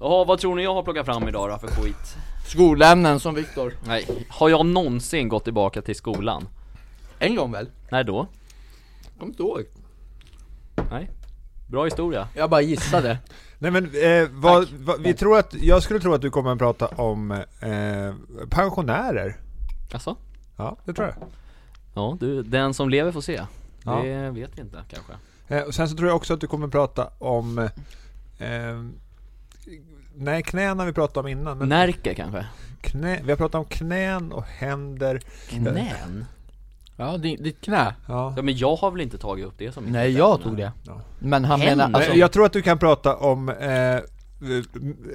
Jaha, vad tror ni jag har plockat fram idag då för skit? Skolämnen som Viktor. Nej, har jag någonsin gått tillbaka till skolan? En gång väl? När då? Kommer inte ihåg. Nej. Bra historia. Jag bara gissade. Nej men eh, vad, vad, vi tror att, jag skulle tro att du kommer att prata om eh, pensionärer. Alltså? Ja, det tror jag. Ja, du, den som lever får se. Ja. Det vet vi inte kanske. Eh, och sen så tror jag också att du kommer att prata om eh, Nej, knän har vi pratat om innan. Men Närke kanske? knä, vi har pratat om knän och händer. Knän? Ja, di- ditt knä. Ja. Ja men jag har väl inte tagit upp det som Nej, jag tog det. Ja. Men han Händer? menar alltså, jag tror att du kan prata om eh,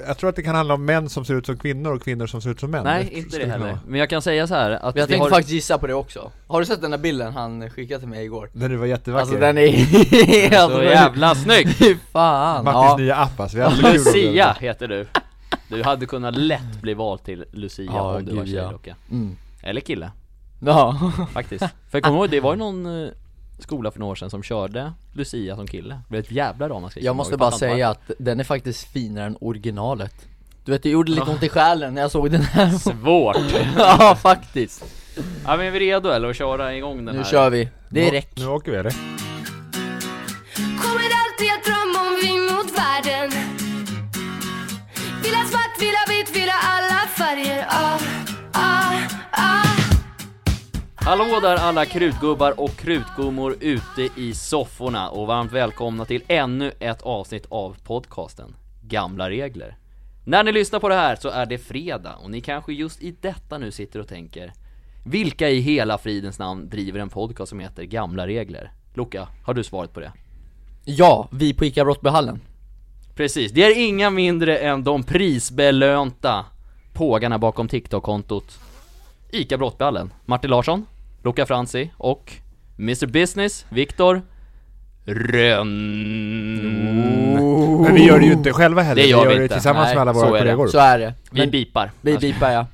jag tror att det kan handla om män som ser ut som kvinnor och kvinnor som ser ut som män. Nej, inte det heller. vara. Men jag kan säga så här att jag vi tänkte har... faktiskt gissa på det också. Har du sett den där bilden han skickade till mig igår? Den var jättevacker. Alltså den är helt Så jävla snygg! Fan! Martins Ja. nya app alltså. Vi hade. Lucia heter du. Du hade kunnat lätt bli vald till Lucia Ja, om du var tjej ja. Mm. Eller kille, Ja. faktiskt. För jag kommer ihåg, det var ju någon eh, skola för några år sedan som körde Lucia som kille. Det blev ett jävla ramaskri. Jag måste bara säga att den är faktiskt finare än originalet. Du vet, det gjorde lite ont i själen när jag såg den här. Svårt! ja, faktiskt. Ja men är vi redo eller att köra igång den Nu här? kör vi. Det är Nu- räck. Nu åker vi? Kommer Hallå där alla krutgubbar och krutgummor ute i sofforna och varmt välkomna till ännu ett avsnitt av podcasten Gamla Regler. När ni lyssnar på det här så är det fredag och ni kanske just i detta nu sitter och tänker Vilka i hela fridens namn driver en podcast som heter Gamla Regler? Luca, har du svaret på det? Ja, vi på ICA Brottbyhallen. Precis, det är inga mindre än de prisbelönta pågarna bakom TikTok-kontot ICA Brottballen, Martin Larsson, Luca Franzi och Mr Business, Viktor Rönn. Men vi gör det ju inte själva heller. Det gör vi vi gör det inte. tillsammans Nej, med alla så våra är det. kollegor. Så är det. Vi Men bipar. vi bipar ja.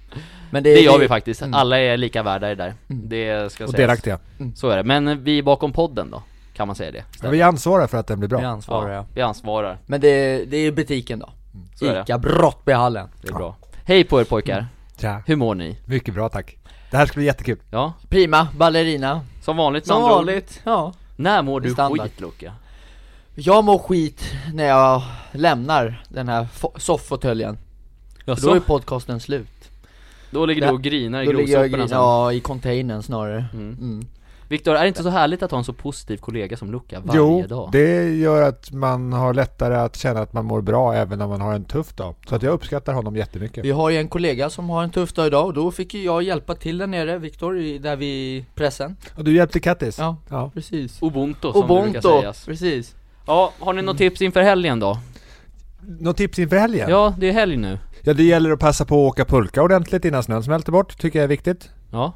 Men det, Det gör vi faktiskt, Mm. alla är lika värda i det där. Det ska Och sägas. delaktiga. Så är det, men vi är bakom podden då, kan man säga det? Men vi ansvarar för att den blir Vi bra. ansvarar ja. vi ansvarar, Men det, det är ju butiken då. så är det. ICA Brottbyhallen. Det är bra. Hej på er pojkar, Tja. hur mår ni? Mycket bra tack. Det här ska bli jättekul. Ja, Prima, ballerina. som vanligt Som vanligt. Ja. När mår du Standard. skit Luca? Jag mår skit när jag lämnar den här soffåtöljen. För då är podcasten slut. Då ligger du och grinar i Då ligger jag sen ja, i containern snarare. Mm. Mm. Viktor, är det inte så härligt att ha en så positiv kollega som Luca varje Jo, dag? det gör att man har lättare att känna att man mår bra även när man har en tuff dag. Så att jag uppskattar honom jättemycket. Vi har ju en kollega som har en tuff dag idag och då fick ju jag hjälpa till där nere, Viktor, där vid pressen. Och du hjälpte Kattis? Ja, ja. precis. Ubuntu som det brukar Ubuntu, sägas precis. Ja, har ni något tips inför helgen då? Något tips inför helgen? Ja, det är helg nu Ja, det gäller att passa på att åka pulka ordentligt innan snön smälter bort, tycker jag är viktigt. Ja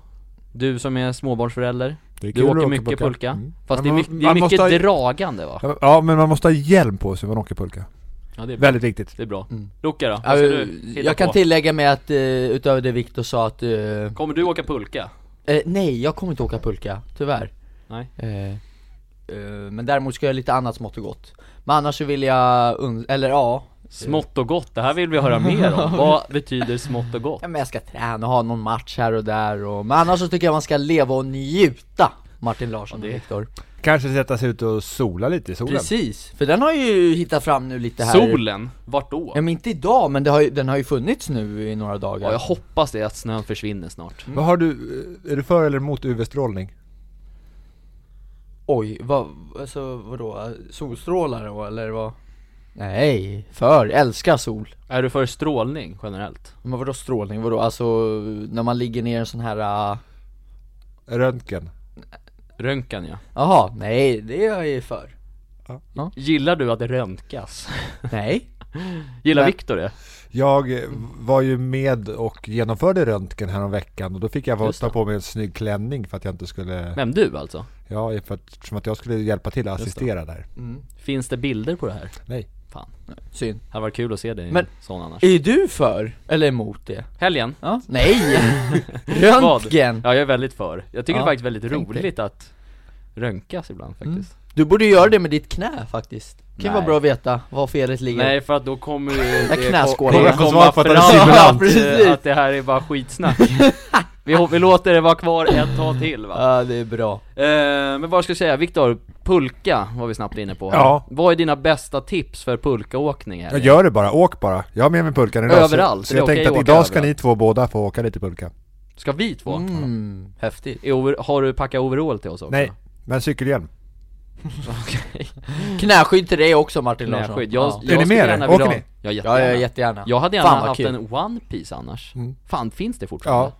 Du som är småbarnsförälder Det är Du åker åka mycket pulka, Mm. Fast Men det är, man- mycket, det är man mycket ha- dragande va? Ja, men man måste ha hjälm på sig när man åker pulka. Ja det är bra, Väldigt viktigt. det är bra Mm. Luca då, ska du jag kan på? tillägga med att, uh, utöver det Viktor sa att, uh, Kommer du åka pulka? eh, nej jag kommer inte åka pulka, tyvärr. Nej men däremot ska jag göra lite annat smått och gott. Men annars så vill jag, eller ja, Smått och gott, det här vill vi höra mer om Vad betyder smått och gott? Ja, men jag ska träna och ha någon match här och där och, Men annars så tycker jag man ska leva och njuta Martin Larsson och det- Viktor Kanske sätta sig ut och sola lite i solen. Precis, för den har ju hittat fram nu lite här Solen? Vart då? Ja men inte idag, men det har ju, den har ju funnits nu i några dagar Ja, jag hoppas det att snön försvinner snart Vad har du, är du för eller emot UV-strålning? Oj, vad, alltså vadå? Solstrålar då eller vad? Nej, för, älskar sol Är du för strålning generellt? Men vadå strålning, vadå? Alltså när man ligger ner i en sån här, äh, Röntgen? Röntgen ja jaha, nej det är jag ju för Gillar du att det röntgas? Nej Gillar Men- Viktor det? Jag eh, var ju med och genomförde röntgen här om veckan och då fick jag vara ta det. på mig en snygg klänning för att jag inte skulle Vem du alltså? Ja, för att, som att jag skulle hjälpa till att det. assistera där mm. Finns det bilder på det här? Nej Fan, Synd hade varit kul att se dig i Men- en sån annars Är du för, eller emot det? Helgen? Ja? Nej! Röntgen! Ja jag är väldigt för. Jag tycker Ja, det är faktiskt väldigt roligt att röntgas ibland faktiskt Du borde göra det med ditt knä faktiskt Kan ju Nej. vara bra att veta var felet ligger Nej för att då kommer ju det komma att det är fram att, eh, att det här är bara skitsnack vi, vi låter det vara kvar ett tag till va? Ja det är bra Eh, men vad ska jag säga, Viktor, pulka var vi snabbt inne på här. Ja. Vad är dina bästa tips för pulkaåkning här? Jag gör det bara, åk bara. Jag har med mig pulkan idag. så- Överallt, Så det är jag tänkte att idag ska överallt. ni två båda få åka lite pulka. Ska vi två? mm, häftigt I over- har du packat overall till oss också? Nej, men cykelhjälm. Okej, Knäskydd till dig också Martin Larsson knäskydd. Jag, ja. jag Är ni skulle med gärna det? vilja Åker ha- ni? Ja, ja, jättegärna. ja, jättegärna Jag hade gärna Fan, vad haft kul. en One Piece annars. Mm. Fan, finns det fortfarande?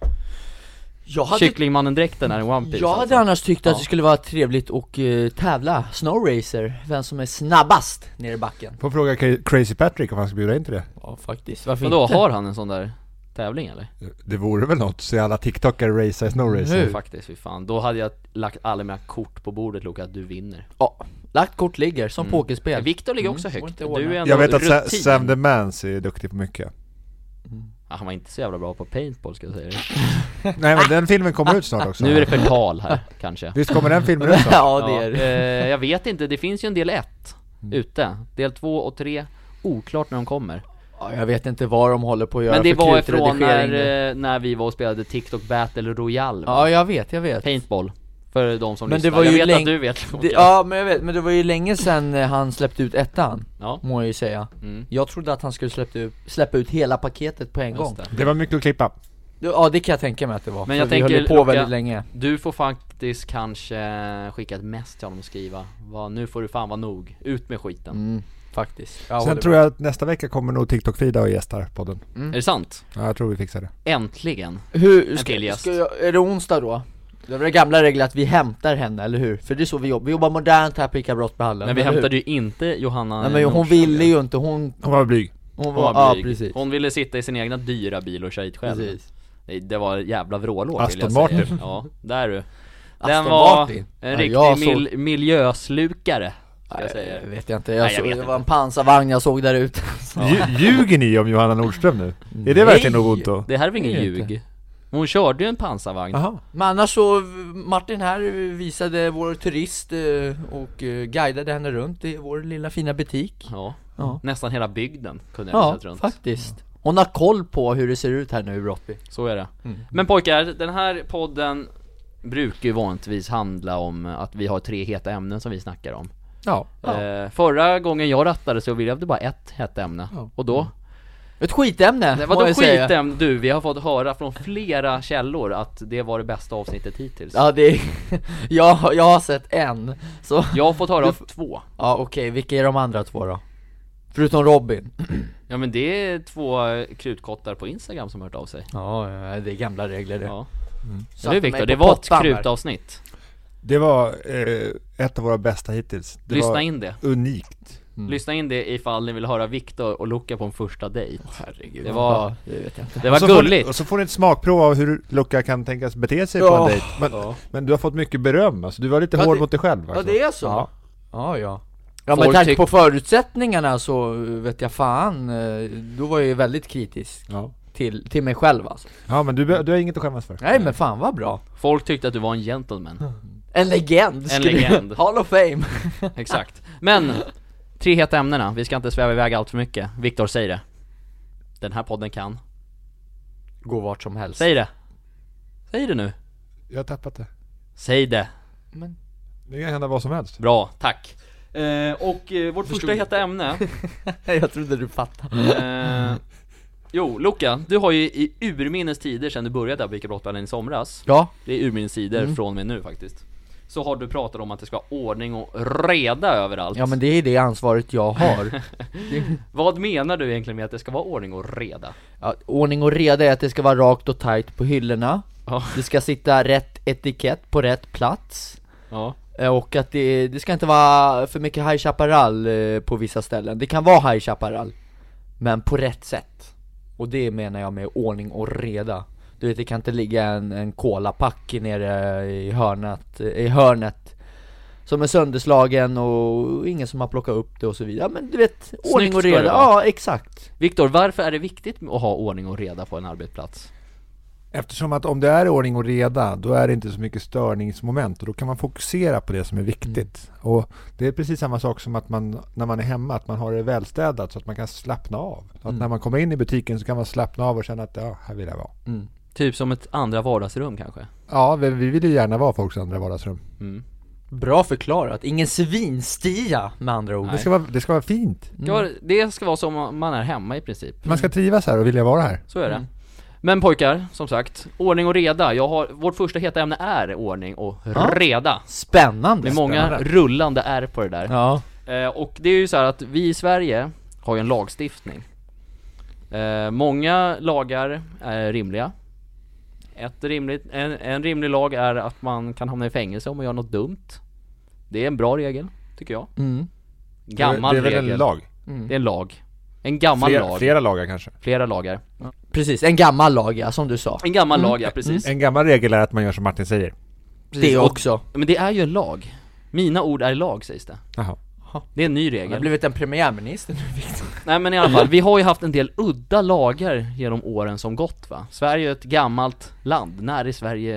Jag hade, Kycklingmannen-dräkten är en One Piece jag hade alltså. annars tyckt att Ja. det skulle vara trevligt att eh, tävla Snowracer, vem som är snabbast ner i backen Får fråga Cra- Crazy Patrick om han ska bjuda in till det. Ja faktiskt, varför Men då inte? har han en sån där tävling eller? Det vore väl något, se alla TikTokare racea i snowracer. Nu. Faktiskt, fy fan. Då hade jag lagt alla mina kort på bordet Luka, att du vinner. Ja, lagt kort ligger, som Mm. pokerspel Viktor ligger Mm, också får högt. Du är ändå Jag vet att. Sam the Mans är duktig på mycket. Ja, han var inte så jävla bra på paintball ska jag säga. Nej men den filmen kommer ut snart också. Nu är det förtal här, kanske. Visst kommer den filmen ut snart? Ja det är det eh, jag vet inte, det finns ju en del 1 ute. Del 2 och 3, oklart när de kommer. Ja, Jag vet inte vad de håller på att göra Men det för var ifrån när, eh, när vi var och spelade TikTok Battle Royale va? Ja jag vet, jag vet Paintball. För de som Men det lyssnar. var jag ju vet länge- att du vet Luka. det, Ja men jag vet, men det var ju länge sedan eh, han släppte ut ettan, Ja. må jag ju säga Mm. Jag trodde att han skulle släppa ut, släppa ut hela paketet på en gång Just det. Det var mycket att klippa. Ja det kan jag tänka mig att det var, Men jag vi tänker, höll ju på Luca, väldigt länge Du får faktiskt kanske skicka ett mess till honom och skriva vad, Nu får du fan vara nog, ut med skiten Mm, faktiskt jag Sen tror jag att nästa vecka kommer nog TikTok-Frida och gästar podden. Är det sant? Ja, jag tror vi fixar det. Äntligen! Hur, ska, gäst. ska jag, är det onsdag då? Det var det gamla regler att vi hämtar henne, eller hur? För det är så vi jobbar, vi jobbar modernt här på ICA Brottsbehandlaren Men vi hämtade ju inte Johanna Nej men hon Nordström. ville ju inte, hon, Hon var blyg. hon Hon var, var ja blyg. precis Hon ville sitta i sin egna dyra bil och köra hit själv Precis det, var jävla vrålår Aston säga. Martin. Ja, där du Den Aston var Martin. en Ja, riktig såg- mil- miljöslukare jag säga. Nej, vet jag inte, jag Nej, jag såg, det var en pansarvagn jag såg där ute. Lju- Ljuger ni om Johanna Nordström nu? Är det verkligen något ont då? Det här är väl ingen ljug? inte. Hon körde ju en pansarvagn. Jaha. Men annars så, Martin här visade vår turist eh, och eh, guidade henne runt i vår lilla fina butik. Ja, Ja, nästan hela bygden kunde jag ja visat runt. faktiskt. Hon har koll på hur det ser ut här nu i Brottby Så är det. Mm. Men pojkar, den här podden brukar ju vanligtvis handla om att vi har tre heta ämnen som vi snackar om Ja. Ja. eh, Förra gången jag rattade så ville jag bara ett hett ämne Ja. Och då, Ett skitämne, det vadå jag säga. skitämne? Du, vi har fått höra från flera källor att det var det bästa avsnittet hittills Ja det är, jag, jag har sett en, så, Jag har fått höra Du av två ja okej, vilka är de andra två då? Förutom Robin? Ja men det är två krutkottar på Instagram som har hört av sig Ja, ja, det är gamla regler det Ja Eller hur mig Viktor? Det var ett krutavsnitt Det var eh, ett av våra bästa hittills. Det Lyssna var in det unikt. Mm. Lyssna in det ifall ni vill höra Viktor och Luca på en första dejt Herregud Det var- ja, det vet jag inte Det var Och så får ni- gulligt Och så får ni ett smakprov av hur Luca kan tänkas bete sig på Ja. en dejt. Men, men du har fått mycket beröm, alltså du var lite Ja, hård det- mot dig själv Ja alltså. det är så? Ja. Ja ja Ja Folk tanke tyck- på förutsättningarna så vet jag fan, eh, då var jag ju väldigt kritisk Ja. till, till mig själv alltså ja men du, du har inget att skämmas för. Nej men fan vad bra Folk tyckte att du var en gentleman En legend! skulle- legend. Hall of fame! Exakt. Men, tre heta ämnena, vi ska inte sväva iväg allt för mycket. Viktor, säg det. Den här podden kan Gå vart som helst. Säg det. Säg det nu. Jag har tappat det. Säg det. Men, Det kan hända vad som helst. Bra, tack. Eh, Och eh, vårt första heta ämne. Jag trodde du fattade. Eh, Jo, Luca, du har ju i urminnes tider sedan du började på Ica Brottballen i somras. Ja, Det är urminnes tider Mm. från och med nu faktiskt Så har du pratat om att det ska vara ordning och reda överallt. Ja men det är det ansvaret jag har. Vad menar du egentligen med att det ska vara ordning och reda? ja, Ordning och reda är att det ska vara rakt och tight på hyllorna. Ja, Det ska sitta rätt etikett på rätt plats. Ja, Eh, Och att det, det ska inte vara för mycket High Chaparral eh, på vissa ställen. Det kan vara High Chaparral Men på rätt sätt. Och det menar jag med ordning och reda Du vet det kan inte ligga en, en colapack nere i hörnet, i hörnet Som är sönderslagen och ingen som har plockat upp det och så vidare Men du vet, ordning och reda, ja exakt Viktor, varför är det viktigt att ha ordning och reda på en arbetsplats? Eftersom att om det är ordning och reda, då är det inte så mycket störningsmoment och då kan man fokusera på det som är viktigt. Och det är precis samma sak som att man, när man är hemma, att man har det välstädat så att man kan slappna av. Så att Mm. när man kommer in i butiken så kan man slappna av och känna att ja, här vill jag vara. Mm. Typ som ett andra vardagsrum kanske Ja, vi, vi vill ju gärna vara folks andra vardagsrum. mm. Bra förklarat, ingen svinstia med andra ord Det ska, vara, det ska vara fint. ja, Det ska vara som man är hemma i princip Man ska trivas här och vilja vara här. Så är det Mm. Men pojkar, som sagt, ordning och reda. Jag har, vårt första heta ämne är ordning och Ja. reda Spännande! Med många Spännande. rullande R på det där Ja, Eh, och det är ju så här att vi i Sverige har ju en lagstiftning eh, Många lagar är rimliga Ett rimligt, en, en rimlig lag är att man kan hamna i fängelse om man gör något dumt. Det är en bra regel, tycker jag. Mm. Gammal det är väl regel en lag? Det är en lag. En gammal Flera, lag, flera lagar kanske. flera lagar. Precis, en gammal lag ja, som du sa. En gammal lag ja, precis. En gammal regel är att man gör som Martin säger. Precis, Det och- också. Men det är ju en lag. Mina ord är lag sägs det. Jaha. Det är en ny Han har regel blivit en premiärminister nu Victor Nej men i alla fall, vi har ju haft en del udda lagar genom åren som gått va Sverige är ett gammalt land, när i Sverige,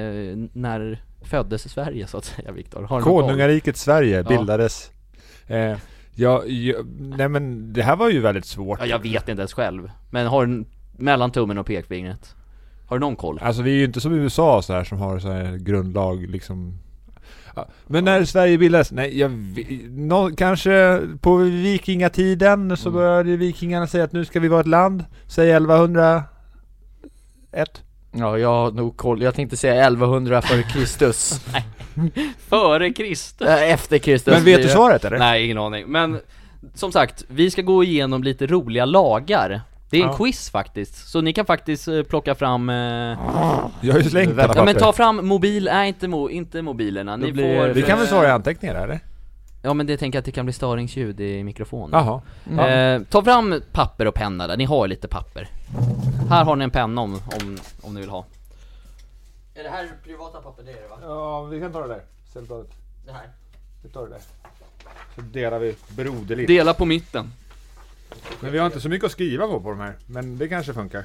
när föddes Sverige så att säga Viktor? Konungariket Sverige Ja. bildades. Eh, ja, ja, nej men det här var ju väldigt svårt. Ja, jag vet inte ens själv, men har du mellan tummen och pekfingret? Har du någon koll? Alltså vi är ju inte som USA så här som har så här grundlag liksom. Men när Sverige bildades? Nej jag nå, Kanske på vikingatiden så Mm. började vikingarna säga att nu ska vi vara ett land Säg 1101 Ja, jag har nog koll, jag tänkte säga 1100 före Kristus Före Kristus? Äh, Efter Kristus Men vet du svaret eller? Nej, ingen aning, men som sagt, vi ska gå igenom lite roliga lagar Det är en Ja. quiz faktiskt, så ni kan faktiskt eh, plocka fram eh... Jag har ju slängt alla Ja men papper. ta fram mobil, nej inte, mo, inte mobilerna, ni får det- Vi kan väl svara i anteckningar eller? Ja men det tänker jag att det kan bli störningsljud i mikrofonen Jaha Ja. eh, Ta fram papper och penna där, ni har ju lite papper Här har ni en penna om, om, om ni vill ha Är det här privata papper? Det är det va? Ja, vi kan ta det där Ställbladet Det här? Vi tar det där Så delar vi broderligt Dela på mitten Men vi har inte så mycket att skriva på på de här Men det kanske funkar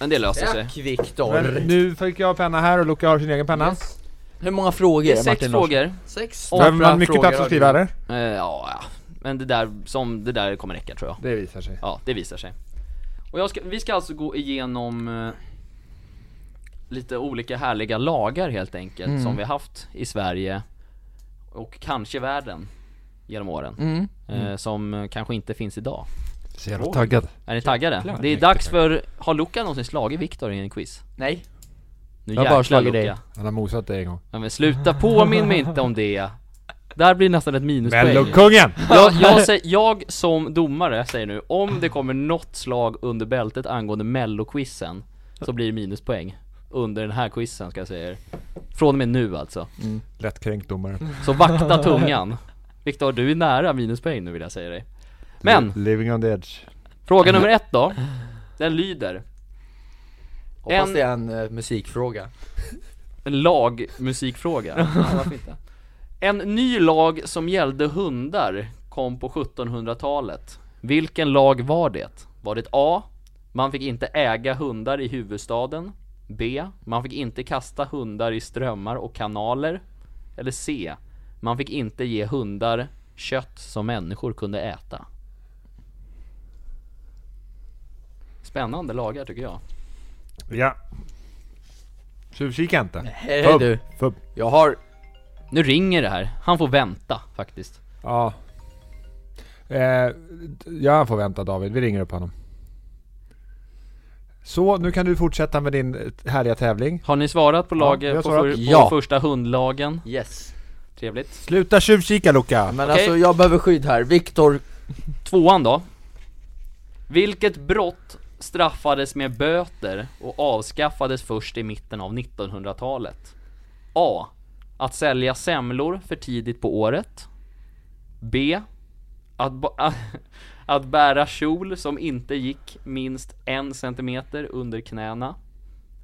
Men det löser sig Tack Viktor! Men nu fick jag penna här och Luca har sin egen penna Yes. Hur många frågor? Det är sex Martin Larsson? frågor, Sex? Behöver man mycket plats att skriva eller? eh, ja, ja Men det där, som, det där kommer räcka tror jag Det visar sig Ja, det visar sig Och jag ska, vi ska alltså gå igenom eh, Lite olika härliga lagar helt enkelt Mm. som vi haft i Sverige Och kanske världen Genom åren Mm. eh, Som kanske inte finns idag. Så jävla taggad. Är ni taggade? Jävlar, det är dags för, har Luca någonsin slagit Viktor i en quiz? Nej. Nu Jag har bara jäklar slagit Luca dig. Han har mosat dig en gång. Ja, men sluta påminn mig inte om det. Där blir nästan ett minuspoäng. Mellokungen! jag, jag, säger, jag som domare säger nu, om det kommer något slag under bältet angående melloquizen Så blir det minuspoäng Under den här quizen ska jag säga er. Från och med nu alltså. Lättkränkt domare. Så vakta tungan Viktor, du är nära minuspoäng nu vill jag säga dig Men, Living on the edge fråga nummer ett då Den lyder Hoppas En- det är en eh, musikfråga En lagmusikfråga ja, varför inte? En ny lag som gällde hundar kom på 1700-talet Vilken lag var det? Var det A. Man fick inte äga hundar i huvudstaden B. Man fick inte kasta hundar i strömmar och kanaler Eller C. Man fick inte ge hundar kött som människor kunde äta. Spännande lagar tycker jag. Ja. Tjuvkika inte. Hej Fubb, du, fubb. jag har Nu ringer det här, han får vänta faktiskt. Ja. Eh, Ja, han får vänta David, vi ringer upp honom. Så, nu kan du fortsätta med din härliga tävling. Har ni svarat på Ja, laget har på, svarat. för, på Ja. första hundlagen? Yes Trevligt Sluta tjuvkika Luca! Men Okej. alltså jag behöver skydd här, Viktor Tvåan då Vilket brott straffades med böter och avskaffades först i mitten av 1900-talet? A. Att sälja semlor för tidigt på året B. Att, ba- att bära kjol som inte gick minst en centimeter under knäna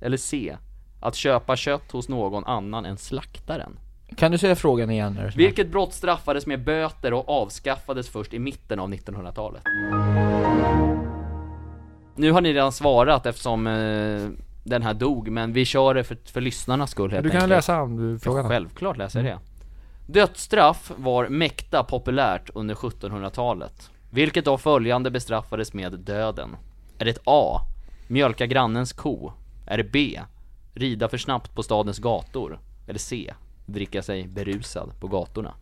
Eller C. Att köpa kött hos någon annan än slaktaren Kan du säga frågan igen? Här? Vilket brott straffades med böter och avskaffades först i mitten av 1900-talet? nu har ni redan svarat eftersom eh, den här dog, men vi kör det för, för lyssnarnas skull helt Du kan enkelt. läsa om du Ja, frågan. självklart läser jag det. Dödsstraff var mäkta populärt under 1700-talet. Vilket av följande bestraffades med döden? Är det A. Mjölka grannens ko? Är det B. Rida för snabbt på stadens gator? Eller C. Dricka sig berusad på gatorna?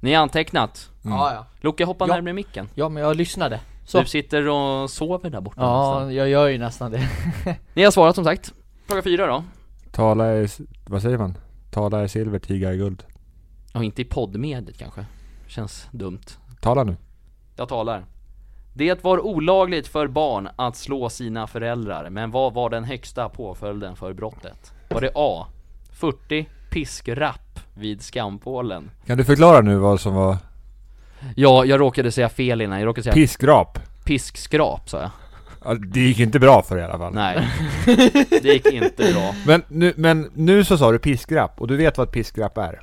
Ni har antecknat? Ja, ja. Luca, hoppa Ja. närmare micken. Ja, men jag lyssnade. Så. Du sitter och sover där borta. Ja, jag gör ju nästan det. Ni har svarat som sagt. Fråga fyra då. Tala är, vad säger man? Tala är silver, tiga är guld. Och inte i poddmediet kanske. Känns dumt. Tala nu. Jag talar. Det var olagligt för barn att slå sina föräldrar, men vad var den högsta påföljden för brottet? Var det A. 40 piskrapp vid skampålen? Kan du förklara nu vad som var Ja, jag råkade säga fel innan, jag råkade säga piskrap? piskskrap sa jag. Ja, det gick inte bra för dig i alla fall. Nej, det gick inte bra. Men nu, men nu så sa du piskrapp, och du vet vad ett piskrapp är?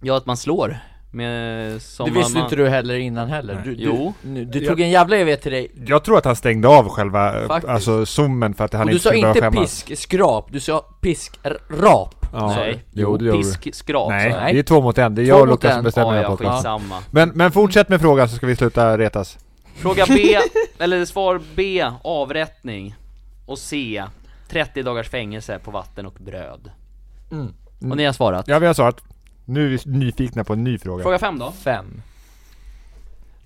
Ja, att man slår med Det visste man, inte du heller innan heller. Du, du, Jo. nu- du tog en jävla evighet till dig. Jag tror att han stängde av själva, Faktiskt. alltså zoomen för att han Och du inte sa skulle börja inte skämmas. piskskrap, du sa piskrap. Ja. Nej, Jo, det du. piskskrap Nej, sa jag. Nej. det är två mot en. Det är Två jag och Lukas som bestämmer Ja, den ja, här podcasten. Men, men fortsätt med frågan så ska vi sluta retas. Fråga B, eller svar B, avrättning. Och C, 30 dagars fängelse på vatten och bröd. Mm. Och ni har svarat? Ja, vi har svarat. Nu är vi nyfikna på en ny fråga. Fråga 5 då. Fem.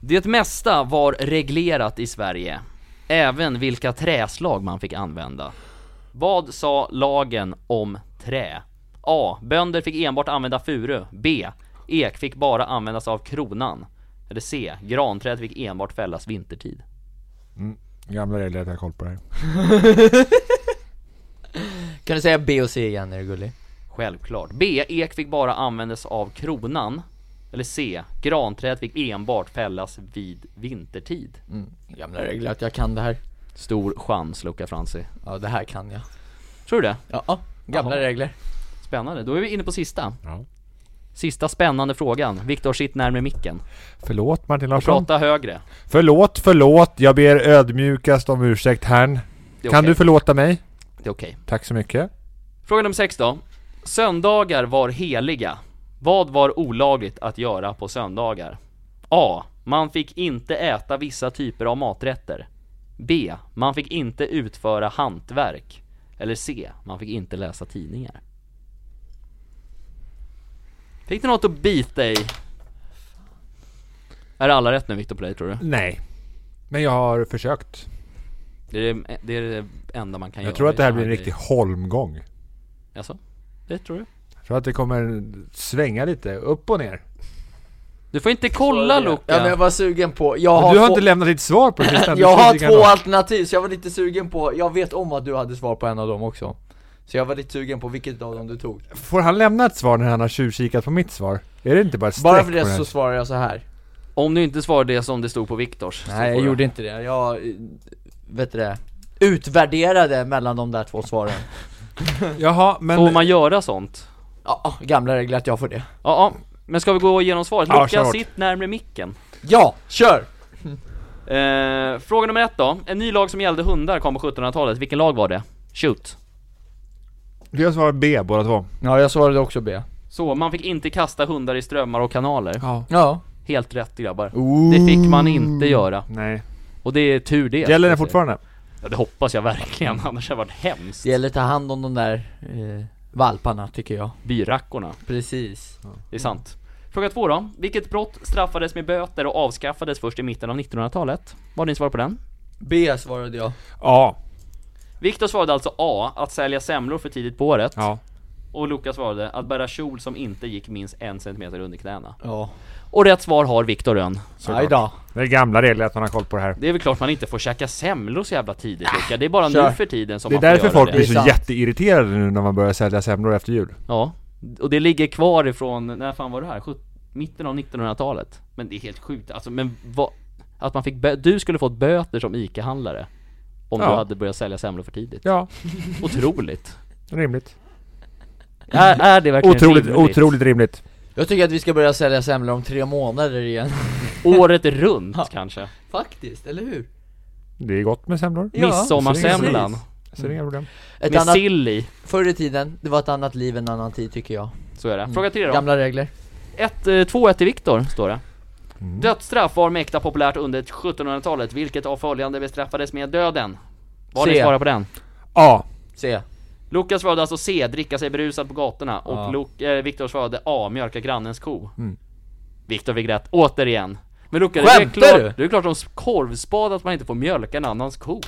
Det mesta var reglerat i Sverige, även vilka träslag man fick använda. Vad sa lagen om trä? A. Bönder fick enbart använda furu. B. Ek fick bara användas av kronan. Eller C. Granträd fick enbart fällas vintertid. Gamla regler att jag har koll på det här. Kan du säga B och C igen, är du gullig? Självklart. B. Ek fick bara användas av kronan. Eller C. Granträd fick enbart fällas vid vintertid. Mm. Gamla regler att jag kan det här. Stor chans, Luca Franzi. Ja, det här kan jag. Tror du det? Ja, ja. gamla Jaha. regler. Spännande. Då är vi inne på sista. Ja. Sista spännande frågan. Viktor, sitt närmare micken. Förlåt Martin Och Larsson. prata högre. Förlåt, förlåt. Jag ber ödmjukast om ursäkt herrn. Kan okej. du förlåta mig? Det är okej. Tack så mycket. Fråga nummer sex då. Söndagar var heliga. Vad var olagligt att göra på söndagar? A. Man fick inte äta vissa typer av maträtter. B. Man fick inte utföra hantverk. Eller C. Man fick inte läsa tidningar. Fick du något att bita i? Är alla rätt nu Viktor på dig tror du? Nej. Men jag har försökt. Det är det, det, är det enda man kan göra Jag tror att det här blir en riktig holmgång. Jaså? Det tror du? Jag tror att det kommer svänga lite, upp och ner. Du får inte kolla Luca! Ja men jag var sugen på, jag Men har du har två, inte lämnat ditt svar på. Du jag har två bra. alternativ så jag var lite sugen på, jag vet om att du hade svar på en av dem också Så jag var lite sugen på vilket av dem du tog Får han lämna ett svar när han har tjuvkikat på mitt svar? Är det inte bara ett Bara för det så svarar jag så här Om du inte svarar det som det stod på Viktors Nej jag du- gjorde inte det, jag, eh, vet du det Utvärderade mellan de där två svaren Jaha, men... Får man göra sånt? Ja, gamla regler att jag får det Ja, ja, men ska vi gå igenom svaret? Ja, hårt. sitt närmare micken Ja, kör! eh, Fråga nummer ett då, en ny lag som gällde hundar kom på 1700-talet, vilken lag var det? Shoot Vi har svarat B båda två. Ja jag svarade också B Så, man fick inte kasta hundar i strömmar och kanaler Ja. Ja Helt rätt grabbar Det fick man inte göra, Nej. och det är tur det Gäller den säga. fortfarande? Ja det hoppas jag verkligen, annars hade det varit hemskt. Det gäller att ta hand om de där eh, valparna tycker jag. Byrackorna, Precis. Det är sant. Fråga två då, vilket brott straffades med böter och avskaffades först i mitten av 1900-talet? Vad har ni svar på den? B svarade jag. Ja. Viktor svarade alltså A, att sälja semlor för tidigt på året. Ja. Och Lukas svarade att bära kjol som inte gick minst en centimeter under knäna Ja Och rätt svar har Viktor Rönn Aj då Det är gamla regler att man har koll på det här. Det är väl klart man inte får käka semlor så jävla tidigt Luka, det är bara Kör. nu för tiden som Det är man får därför göra folk det blir så Det är sant. jätteirriterade nu när man börjar sälja semlor efter jul. Ja, och det ligger kvar ifrån, när fan var det här? Mitten av 1900-talet Men det är helt sjukt, alltså men vad Att man fick du skulle fått böter som ICA-handlare Om du Ja. hade börjat sälja semlor för tidigt Ja, Otroligt rimligt. Är, är det verkligen Otroligt, rimligt? otroligt rimligt. Jag tycker att vi ska börja sälja semlor om tre månader igen Året runt kanske Faktiskt, eller hur? Det är gott med semlor. Ja, Midsommarsemlan ser inga problem. Ett med annat, sill i, förr i tiden, det var ett annat liv, en annan tid tycker jag så är det. Fråga tre då. Gamla regler Ett, eh, 2-1 till Viktor, står det. Mm. Dödsstraff var mäkta populärt under 1700-talet, vilket av följande bestraffades med döden? Vad har ni C. svarat på den? A. Se, Lukas svarade alltså C, dricka sig berusad på gatorna och Ja. Luk- eh, Viktor svarade A, mjölka grannens ko. Mm. Viktor fick rätt, återigen. Men Lukas, det är Skämtar klart, du? det är klart som korvspad att man inte får mjölka en annans ko.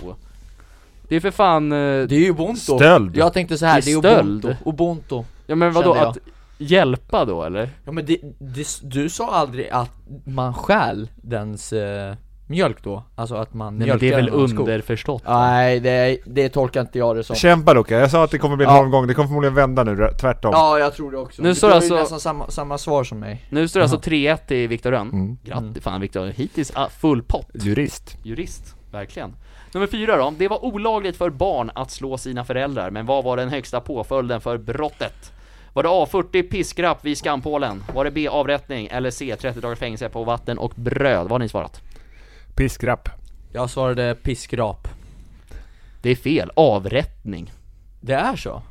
Det är för fan, eh, det är ju ubuntu Stöld. Jag tänkte så här, Det det är är stöld. ubuntu, ubuntu ja men vadå, kände jag. att hjälpa då eller? Ja men det, det, du sa aldrig att man stjäl dens eh, mjölk då? Alltså att man Nej, men det är väl underförstått? Nej, det, det tolkar inte jag det som Kämpa Luca, jag sa att det kommer bli en Ja. omgång, det kommer förmodligen vända nu, tvärtom. Ja, jag tror det också Nu Du står har alltså- ju nästan samma, samma svar som mig Nu står det alltså 3-1 till Viktor Rönn. Mm. Grattis, fan Viktor, hittills ah, full pott. Jurist. Jurist, verkligen. Nummer fyra då. Det var olagligt för barn att slå sina föräldrar, men vad var den högsta påföljden för brottet? Var det A40 piskrapp vid skampålen? Var det B avrättning? Eller C 30 dagars fängelse på vatten och bröd? Vad har ni svarat? Piskrapp. Jag svarade piskrap Det är fel, avrättning Det är så?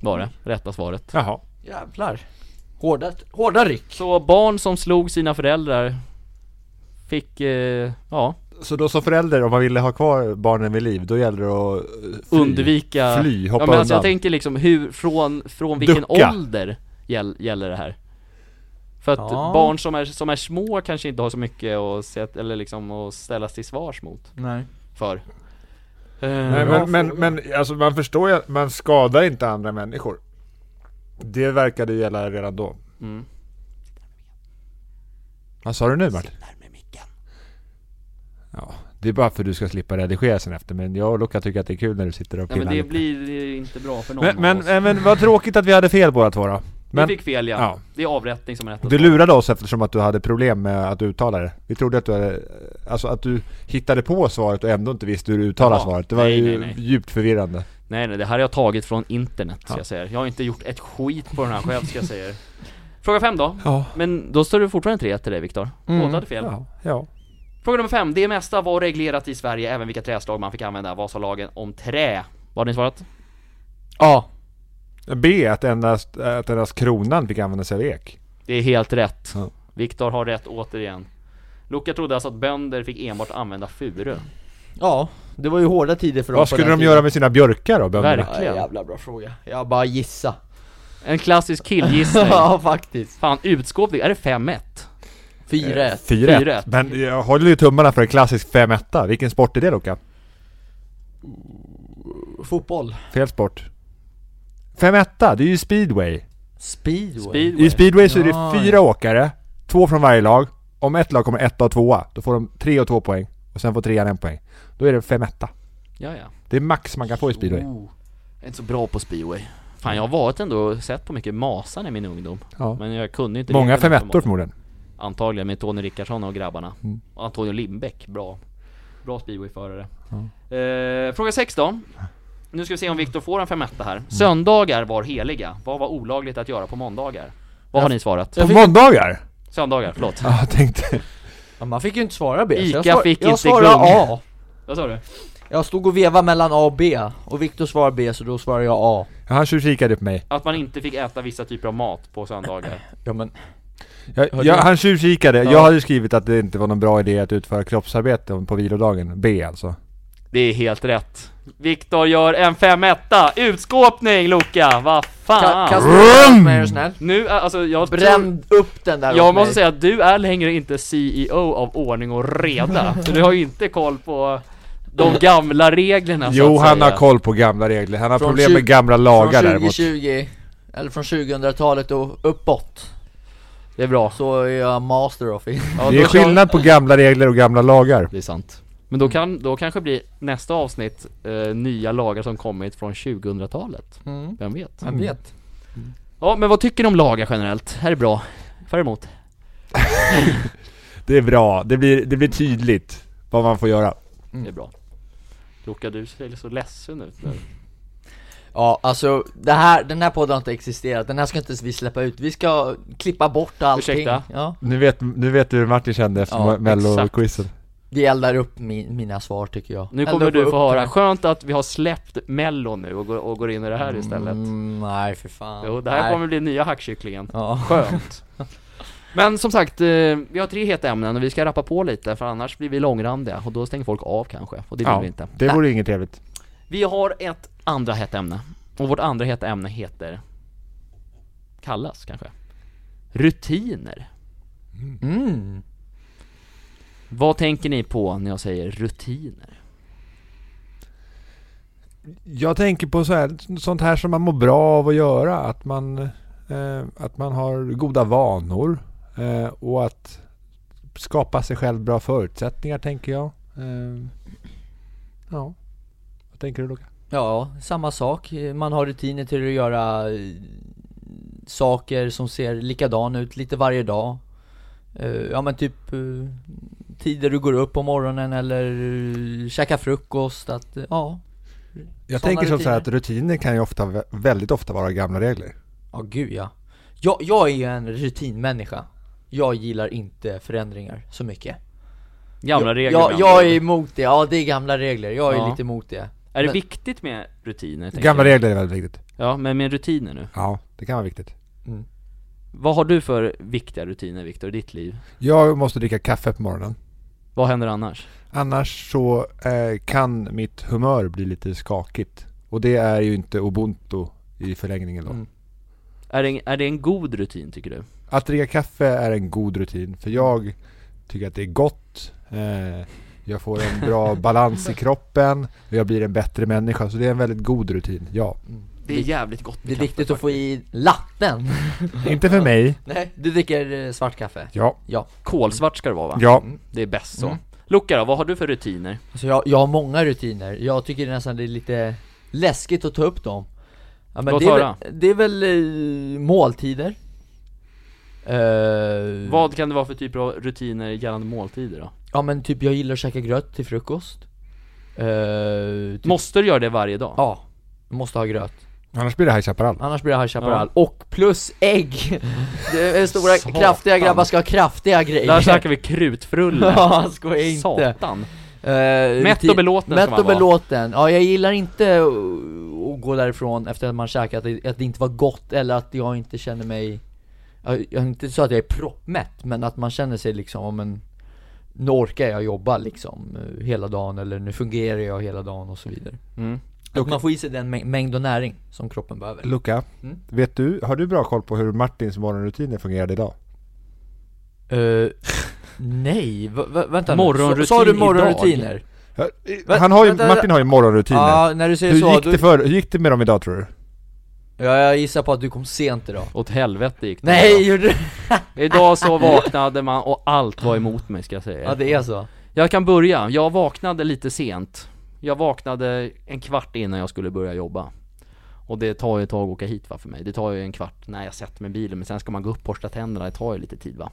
var det, rätta svaret. Jaha. Jävlar Hårda, hårda ryck Så barn som slog sina föräldrar fick, eh, ja, Så då som förälder, om man ville ha kvar barnen vid liv, då gäller det att eh, fly. undvika Fly, hoppa ja, men alltså jag undan. tänker liksom hur, från, från vilken Ducka. ålder gäll, gäller det här? För att Ja. barn som är, som är små kanske inte har så mycket att, se, eller liksom att ställas till svars mot, Nej för Nej, men, men, men alltså man förstår ju att man skadar inte andra människor. Det verkade ju gälla redan då. mm. Vad sa du nu Martin? Ja, det är bara för att du ska slippa redigera sen efter, men jag och Luca tycker att det är kul när du sitter och Ja men pillar det lite. blir inte bra för någon Men, av men, oss men, men vad tråkigt att vi hade fel båda två då. Men Vi fick fel ja. ja. det är avrättning som är rätt du lurade oss eftersom att du hade problem med att uttala det. Vi trodde att du hade, alltså att du hittade på svaret och ändå inte visste hur du uttalar Jaha. svaret. Det var Nej, ju nej, nej. djupt förvirrande. Nej nej, det här har jag tagit från internet ska Ja. jag säga Jag har inte gjort ett skit på den här själv ska jag säga. Fråga fem då, Ja. men då står det fortfarande 3 till dig Viktor Mm. Båda hade fel Ja, ja. Fråga nummer fem, det mesta var reglerat i Sverige, även vilka träslag man fick använda, vad sa lagen om trä? Vad har ni svarat? Ja, B, att endast, att endast kronan fick använda sig av ek. Det är helt rätt Ja. Viktor har rätt återigen Luca trodde alltså att bönder fick enbart använda furu ja Det var ju hårda tider för dem Vad på skulle den de tiden. göra med sina björkar då, bönderna? Verkligen. Ja, jävla bra fråga Jag bara gissa En klassisk killgissning Ja faktiskt Fan, utskåpning, är det 5-1? Fyra Eh, ett. Fyra Fyra ett. ett. Men jag håller ju tummarna för en klassisk 5 1 Vilken sport är det Luca? Fotboll Fel sport. 5 1 det är ju speedway. Speedway Speedway I speedway så är Ja, det fyra åkare, två från varje lag. Om ett lag kommer etta och tvåa, då får de tre och två poäng. Och sen får trean en poäng. Då är det 5 1 Ja, ja Det är max man kan få i speedway. Oh, jag är inte så bra på speedway Fan jag har varit ändå sett på mycket Masan i min ungdom Ja. Men jag kunde inte Många reglerna 5 1 uppenbarligen. förmodligen. Antagligen med Tony Rickardsson och grabbarna Mm. Och Antonio Lindbäck, bra Bra speedwayförare eh, Fråga 6 då Nu ska vi se om Viktor får en femetta här Söndagar var heliga, vad var olagligt att göra på måndagar? Vad har ni svarat? På måndagar? Söndagar, förlåt Ja, jag tänkte... ja, Man fick ju inte svara B Ica jag svar, fick jag inte svarade. A Vad sa du? Jag stod och vevade mellan A och B Och Viktor svarade B så då svarade jag A Ja, han tjuvkikade på mig. Att man inte fick äta vissa typer av mat på söndagar Ja men Jag, Har jag, han tjuvkikade, Ja. jag hade skrivit att det inte var någon bra idé att utföra kroppsarbete på vilodagen. B alltså. Det är helt rätt Viktor gör en femetta, utskåpning Luca, vad Ka- fan! Kasta upp du snäll Nu, alltså jag tror, Bränn upp den där Jag måste mig. säga att du är längre inte CEO av ordning och reda Så du har ju inte koll på de gamla reglerna så Jo, att han säga. har koll på gamla regler. Han har Från problem med gamla lagar Från däremot. 2020 Eller från 2000-talet och uppåt Det är bra Så är jag master of it ja, Det är skillnad på gamla regler och gamla lagar. Det är sant Men då kan, då kanske blir nästa avsnitt eh, nya lagar som kommit från 2000-talet mm. Vem vet? Jag vet Ja, men vad tycker ni om lagar generellt? Här är bra För emot? Det är bra, det blir, det blir tydligt vad man får göra. Det är bra Luca, du ser så ledsen ut nu Ja alltså, det här, den här podden har inte existerat, den här ska inte vi släppa ut, vi ska klippa bort allting Ursäkta? Ja Nu vet, nu vet du hur Martin kände efter Ja, mello-quizen. Det eldar upp min, mina svar tycker jag. Nu kommer du få höra, det. skönt att vi har släppt mellon nu och går, och går in i det här istället. mm, Nej för fan. Jo, det här nej. kommer bli nya hackkycklingen. Ja, Skönt. Men som sagt, eh, vi har tre heta ämnen och vi ska rappa på lite för annars blir vi långrandiga och då stänger folk av kanske och det vill Ja, vi inte. det vore inget trevligt. Vi har ett andra hett ämne och vårt andra heta ämne heter Kallas kanske. Rutiner. Mm. Vad tänker ni på när jag säger rutiner? Jag tänker på så här, sånt här som man mår bra av att göra. Att man, eh, att man har goda vanor. Eh, och att skapa sig själv bra förutsättningar tänker jag. Eh, ja. Vad tänker du Luca? Ja, samma sak. Man har rutiner till att göra eh, saker som ser likadan ut lite varje dag. Eh, Ja men typ eh, tider du går upp på morgonen eller uh, käka frukost, att ja. Jag tänker som så här att rutiner kan ju ofta, väldigt ofta vara gamla regler. Ja gud ja. Jag, jag är ju en rutinmänniska. Jag gillar inte förändringar så mycket. Gamla jag, regler jag, jag är emot det, ja det är gamla regler, jag är Ja. lite emot det. Är det men- viktigt med rutiner? Gamla regler är väldigt viktigt. Ja, men med rutiner nu Ja, det kan vara viktigt. Vad har du för viktiga rutiner Viktor i ditt liv? Jag måste dricka kaffe på morgonen. Vad händer annars? Annars så eh, kan mitt humör bli lite skakigt. Och det är ju inte ubuntu i förlängningen då. Mm. Är det, en, är det en god rutin tycker du? Att dricka kaffe är en god rutin för jag tycker att det är gott. Eh, jag får en bra balans i kroppen och jag blir en bättre människa. Så det är en väldigt god rutin, ja. Det är jävligt gott med Det är kaffe, viktigt att få i latten. Inte för mig, Nej, du dricker eh, svart kaffe? ja. Ja. Kolsvart ska det vara va? Ja, Det är bäst så Mm. Luca då, vad har du för rutiner? Alltså jag, jag har många rutiner, jag tycker nästan det är lite läskigt att ta upp dem ja, men Låt det, är höra. väl, det är väl eh, måltider Eh, Vad kan det vara för typer av rutiner gällande måltider då? Ja men typ jag gillar att käka gröt till frukost Eh, typ, Måste du göra det varje dag? Ja, måste ha gröt annars blir det High Chaparral. Annars blir det High Chaparral, och plus ägg! Det är stora, Satan. kraftiga grabbar ska ha kraftiga grejer. Där snackar vi krutfrulle Ja, skoja inte. Satan. Eh, Mätt och belåten Mätt och belåten, ja jag gillar inte att gå därifrån efter att man käkat, att det, att det inte var gott eller att jag inte känner mig Jag, inte så att jag är proppmätt, men att man känner sig liksom, om en Nu orkar jag jobba liksom eh, hela dagen eller nu fungerar jag hela dagen och så vidare. Mm. Att man får i sig den mäng- mängd och näring som kroppen behöver Luca, Mm. vet du, har du bra koll på hur Martins morgonrutiner fungerade idag? Eh, Nej, v- v- vänta Morgonrutin nu, sa, du idag? morgonrutiner? Vä- Han har ju, vänta, Martin har ju morgonrutiner. Ja, när du säger hur, så, gick då, det för, hur gick det med dem idag tror du? ja, jag gissar på att du kom sent idag Åt helvete gick det Nej, gjorde du? idag. Idag så vaknade man och allt var emot mig ska jag säga Ja det är så Jag kan börja, jag vaknade lite sent Jag vaknade en kvart innan jag skulle börja jobba. Och det tar ju ett tag att åka hit va för mig. Det tar ju en kvart när jag sätter mig i bilen men sen ska man gå upp och borsta tänderna, det tar ju lite tid va.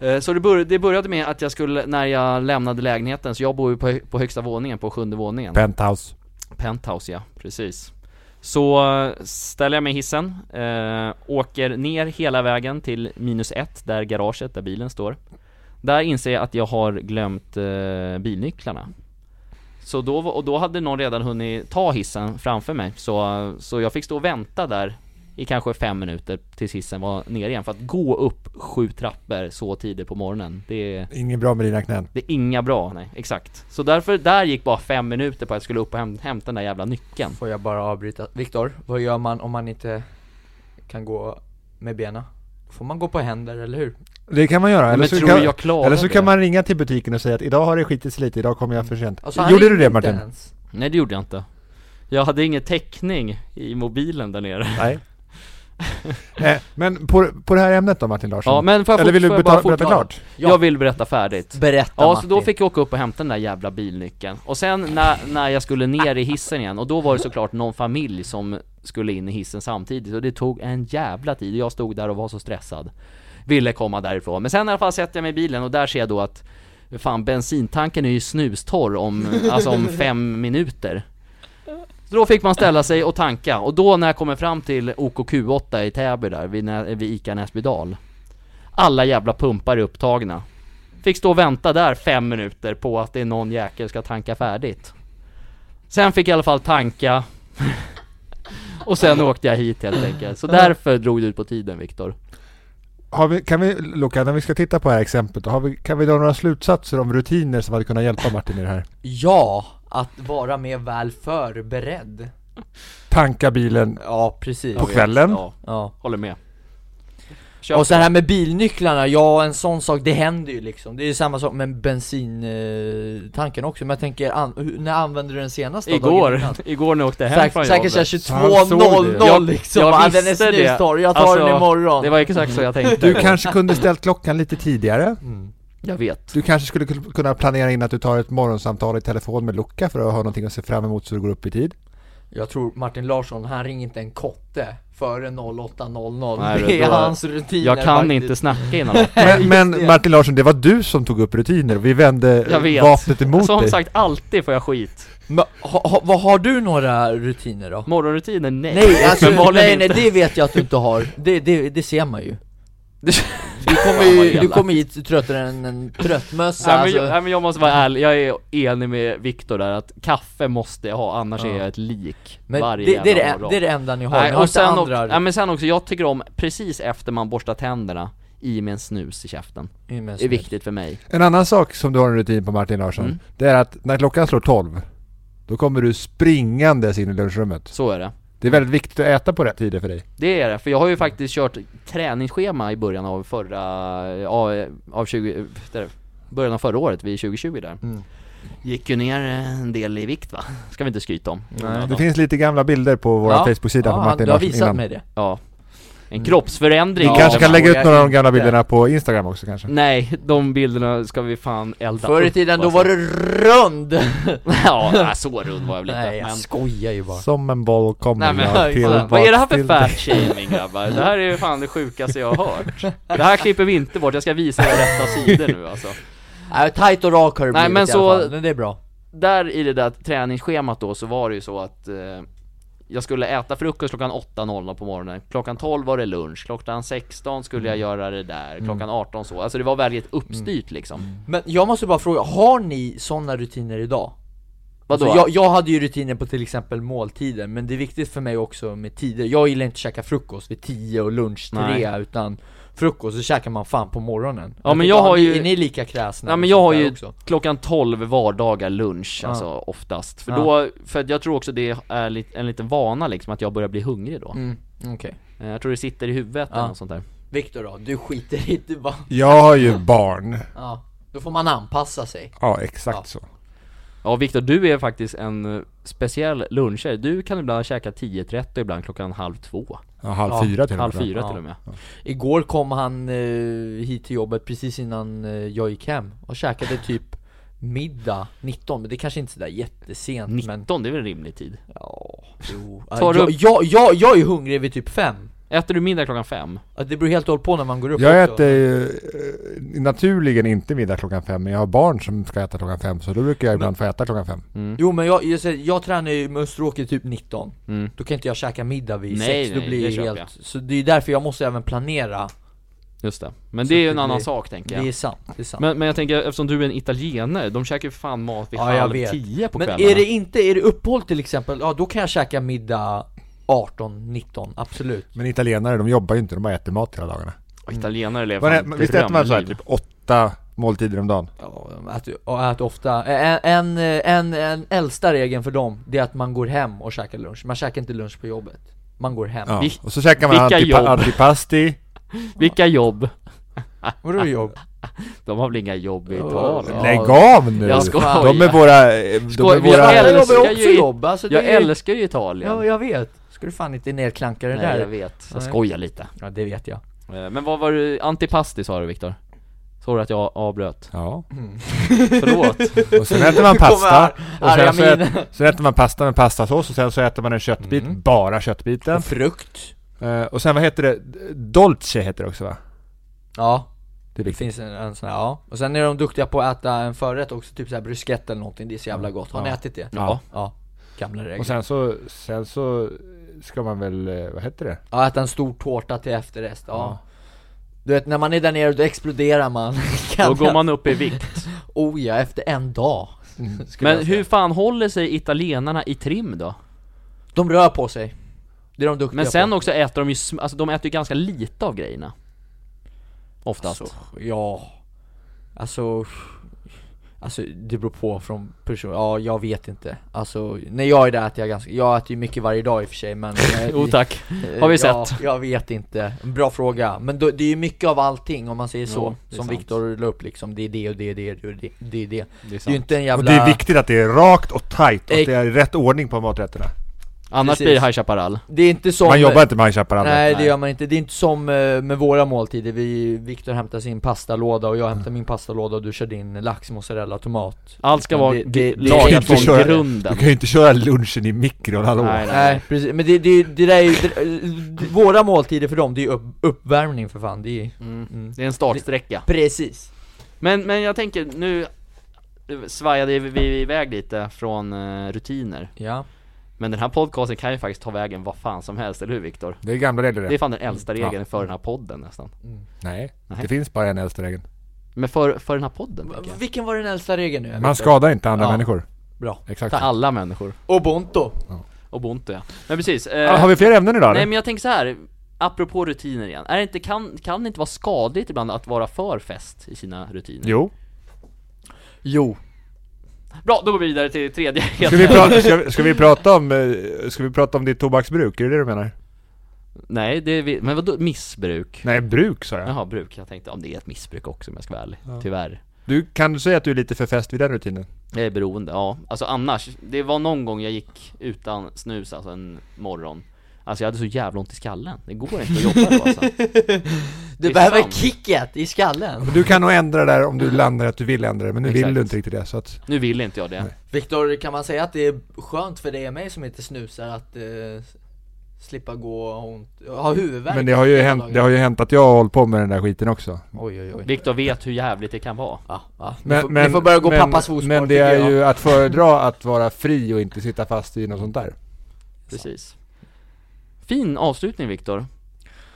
Eh, Så det, bör, det började med att jag skulle, när jag lämnade lägenheten, så jag bor ju på, hö- på högsta våningen, på sjunde våningen. Penthouse. Penthouse ja, precis. Så ställer jag mig i hissen, eh, åker ner hela vägen till minus ett, där garaget, där bilen står. Där inser jag att jag har glömt eh, bilnycklarna Så då, och då hade någon redan hunnit ta hissen framför mig, så, så jag fick stå och vänta där i kanske fem minuter tills hissen var nere igen, för att gå upp sju trappor så tidigt på morgonen, det är Inget bra med dina knän. det är inga bra, nej, exakt. Så därför, där gick bara fem minuter på att jag skulle upp och häm- hämta den där jävla nyckeln. Får jag bara avbryta? Viktor, vad gör man om man inte kan gå med benen? Får man gå på händer, eller hur? Det kan man göra. Eller Men så, tror kan, jag klarar eller så det? kan man ringa till butiken och säga att idag har det skitit sig lite, idag kommer jag för sent. Alltså, Gjorde du det Martin? ens. Nej det gjorde jag inte. Jag hade ingen täckning i mobilen där nere. Nej. eh, men på, på det här ämnet då Martin Larsson? Ja men får jag, Eller vill du berätta fortsätta? klart? Ja. Jag vill berätta färdigt. Berätta Ja, så Martin. då fick jag åka upp och hämta den där jävla bilnyckeln. Och sen när, när jag skulle ner i hissen igen, och då var det såklart någon familj som skulle in i hissen samtidigt, och det tog en jävla tid, och jag stod där och var så stressad. Ville komma därifrån. Men sen i alla fall sätter jag mig i bilen, och där ser jag då att Fan bensintanken är ju snustorr om, alltså om fem minuter Så då fick man ställa sig och tanka, och då när jag kommer fram till OKQ8 i Täby där, vid, vid ICA Näsbydal. Alla jävla pumpar är upptagna. Fick stå och vänta där fem minuter på att det är någon jäkel ska tanka färdigt. Sen fick jag i alla fall tanka. Och sen åkte jag hit helt enkelt, så därför drog det ut på tiden Viktor. Har vi, kan vi, Luca, när vi ska titta på det här exemplet, har vi, kan vi dra några slutsatser om rutiner som hade kunnat hjälpa Martin i det här? Ja, att vara mer väl förberedd. Tanka bilen Ja, precis. på kvällen. Ja, Ja. Håller med. Och så här med bilnycklarna, ja en sån sak, det händer ju liksom. Det är ju samma sak med bensintanken också, men jag tänker, an, när använde du den senast då? Igår, igår när jag åkte hem från Säkert, säkert jobbet. såhär Han såg det. 22.00 Jag- liksom, jag ah, den är visste det. snustorr, jag tar Alltså, den imorgon. Det var exakt så jag tänkte. Du kanske kunde ställt klockan lite tidigare? Jag vet Du kanske skulle kunna planera in att du tar ett morgonsamtal i telefon med Luca för att ha någonting att se fram emot så du går upp i tid? Jag tror Martin Larsson, han ringer inte en kotte före 08.00 Nej, Det är då- hans rutiner Jag kan faktiskt. inte snacka innan. Men, men Martin Larsson, det var du som tog upp rutiner och vi vände Jag vet. vapnet emot Som dig. sagt, alltid får jag skit Men, ha, ha, vad har du några rutiner då? Morgonrutiner, nej Nej, alltså, Uppenbarligen nej, nej inte. det vet jag att du inte har, det, det, det ser man ju Du kommer ju, du kommer hit tröttare än en tröttmössa Nej men, alltså. jag, nej, men jag måste vara ärlig, jag är enig med Viktor där att kaffe måste jag ha, annars Ja. är jag ett lik Men varje det, det, är det, det är det enda ni har, Nej, ni har och sen, andra och, ja, men sen också, jag tycker om precis efter man borstar tänderna i med en snus i käften Det är viktigt för mig En annan sak som du har en rutin på Martin Larsson, Mm. det är att när klockan slår 12 Då kommer du springandes in i lunchrummet. Så är det Det är väldigt viktigt att äta på rätt tider för dig. Det är det, för jag har ju faktiskt kört träningsschema i början av förra, av, av 20, där, början av förra året, vid 2020 där Mm. Gick ju ner en del i vikt va? Ska vi inte skryta om Nej. Det finns lite gamla bilder på vår Ja. Facebook-sida ja, på han- Martin Du har visat innan. mig det Ja En kroppsförändring Vi Ja, kanske kan lägga ut några av de gamla inte. bilderna på Instagram också kanske. Nej, de bilderna ska vi fan elda Förr i upp, tiden då alltså. var du rund! Ja, nej, så rund var jag väl inte Nej jag men... skojar ju bara Som en boll kommer Nej men jag till vad är det här för till fat dig. shaming grabbar? Det här är ju fan det sjukaste jag har hört Det här klipper vi inte bort, jag ska visa er rätta sidor nu alltså Nej, tight och rak har det Nej, blivit men i så- alla fall, men det är bra Där i det där träningsschemat då så var det ju så att eh, Jag skulle äta frukost klockan 8.00 på morgonen. Klockan 12 var det lunch, klockan 16 skulle jag Mm. göra det där, klockan 18 så. Alltså det var väldigt uppstyrt liksom. Men jag måste bara fråga, har ni sådana rutiner idag? Vadå? Alltså, jag, jag hade ju rutiner på till exempel måltider, men det är viktigt för mig också med tider. Jag gillar inte att käka frukost vid 10 och lunch 3, Nej. utan frukost så käkar man fan på morgonen Ja, men tänker, jag har ju- Är ni lika kräsna? Nej men jag har ju också? klockan 12 vardagar lunch, Ja. alltså oftast För Ja. då, för jag tror också det är en liten vana liksom att jag börjar bli hungrig då Mm, okej Eh, Jag tror det sitter i huvudet Ja. eller något sånt där Viktor då, du skiter i, du bara, Jag har ju barn. ja Då får man anpassa sig Ja, exakt Ja. så. Ja Viktor, du är faktiskt en speciell lunchare Du kan ibland käka 10.30 ibland klockan halv två Ja, halv Ja, fyra till och Halv med. fyra Ja. till och med Igår kom han eh, hit till jobbet precis innan eh, jag gick hem och käkade typ middag 19, men det kanske inte är sådär jättesent men 19, det är väl en rimlig tid? Ja, jo Tar du jag, jag, jag, jag är hungrig vid typ fem Äter du middag klockan fem? Ja, Det beror helt och hållet på när man går upp Jag också. äter ju eh, naturligen inte middag klockan fem, men jag har barn som ska äta klockan fem, så då brukar jag ibland få äta klockan fem. Mm. Jo men jag, jag, säger- jag tränar ju med Österåker typ 19 Mm. Då kan inte jag käka middag vid Nej, 6, då nej, blir det det köper helt Så det är därför jag måste även planera Just det, men Så det är ju en annan blir- sak tänker Det är jag sant, det är sant men, men jag tänker, eftersom du är en italienare, de käkar ju för fan mat vid Ja, jag halv vet. tio på Men kvällarna är det inte, är det uppehåll till exempel, ja då kan jag käka middag 18, 19, absolut Men italienare, de jobbar ju inte, de bara äter mat hela dagarna. Och Italienare lever är- fan Visst äter man såhär typ åtta måltider om dagen? Ja, jag äter, ofta, en, en, en, en äldsta regeln för dem, det är att man går hem och käkar lunch Man käkar inte lunch på jobbet Man går hem Ja. Och så käkar man antipa- jobb? antipasti Vilka jobb? Vadå jobb? De har väl inga jobb i Italien? ja. Lägg av nu! Jag skojar. De är våra... De är våra... Jag alltså Jag älskar ju Italien Ja jag vet, ska du fan inte nerklanka det Nej där jag vet, jag Nej. skojar lite Ja det vet jag Eh, Men vad var det, antipasti sa du Viktor? Sorry att jag avbröt, Ja. förlåt Och sen äter man pasta. Och sen så, äter, sen äter man pasta med pastasås och sen så äter man en köttbit, Mm. bara köttbiten. Och frukt Eh, och sen vad heter det? Dolce heter det också va? Ja, Det det finns en, en sån här, ja Och sen är de duktiga på att äta en förrätt också, typ såhär bruschetta eller någonting, det är så jävla gott Har ni Ja. ätit det? Ja, Ja, gamla regler Och sen så, sen så ska man väl, eh, vad heter det? Ja, äta en stor tårta till efterrätt, ja, Ja. Du vet när man är där nere då exploderar man. Då går man upp i vikt. Oh ja, efter en dag skulle Men hur fan håller sig italienarna i trim då? De rör på sig. Det är de duktiga Men sen på. också äter de ju, alltså de äter ju ganska lite av grejerna. Oftast. Alltså, ja. Alltså Alltså det beror på från person, ja jag vet inte. Alltså när jag är där äter jag ganska, jag äter ju mycket varje dag i och för sig men eh, Jo tack, eh, har vi ja, sett? Jag vet inte, bra fråga. Men då, det är ju mycket av allting om man säger så Jo, det Som. Viktor la upp liksom, det är det och det och det och det, det är det. Det är Det är ju inte en Och jävla det är viktigt att det är rakt och tight och att det är rätt ordning på maträtterna. Annars precis. blir det High Chaparral Det är inte som Man jobbar inte med High Chaparral. Nej det gör man inte, det är inte som eh, med våra måltider, vi, Viktor hämtar sin pastalåda och jag hämtar min pastalåda och du kör din lax, mozzarella, tomat Allt ska vara det- det- det- lagat inte från köra- grunden Du kan ju inte köra lunchen i mikron, hallå? Nej, nej. Nej precis, men det, det, det där är ju, det, våra måltider för dem, det är ju upp, uppvärmning för fan, det är mm. mm. Det är en startsträcka Precis Men, men jag tänker, nu svajade vi iväg lite från eh, rutiner Ja Men den här podcasten kan ju faktiskt ta vägen vad fan som helst, eller hur Viktor? Det är gamla regler Det är det. fan den äldsta regeln Ja. för den här podden nästan Nej, Nej. det finns bara en äldsta regel. Men för, för den här podden jag Vilken var den äldsta regeln nu? Man skadar inte andra Ja. människor. Bra Exakt. Alla människor, Ubuntu ubuntu ja Men precis, eh, Ja, har vi fler ämnen idag Nej eller? men jag tänker så här. apropå rutiner igen, är det inte, kan, kan det inte vara skadligt ibland att vara för fest i sina rutiner? Jo. Jo Bra, då går vi vidare till tredje Ska vi, prata, ska, vi- ska vi prata om, eh, ska vi prata om ditt tobaksbruk? Är det det du menar? Nej, det är vi, men vadå missbruk? Nej, bruk sa jag. Jaha, bruk, jag tänkte om det är ett missbruk också om jag ska vara ärlig, tyvärr Du kan säga att du är lite för fest vid den rutinen? Jag är beroende, ja. Alltså annars, det var någon gång jag gick utan snus alltså en morgon Alltså jag hade så jävla ont i skallen, det går inte att jobba då alltså Du behöver sant. kicket i skallen Du kan nog ändra det där om du landar att du vill ändra det, men nu Exakt. vill du inte riktigt det så att Nu vill inte jag det Viktor, kan man säga att det är skönt för dig och mig som inte snusar att eh, slippa gå och ont, ha huvudvärk Men det har ju hänt, dagen? det har ju hänt att jag har hållit på med den där skiten också Oj oj oj Viktor vet hur jävligt det kan vara Ja, ja. Ni, får, ni får börja gå men, pappas fotspår Men det är jag. ju att föredra att vara fri och inte sitta fast i något sånt där Precis Fin avslutning Viktor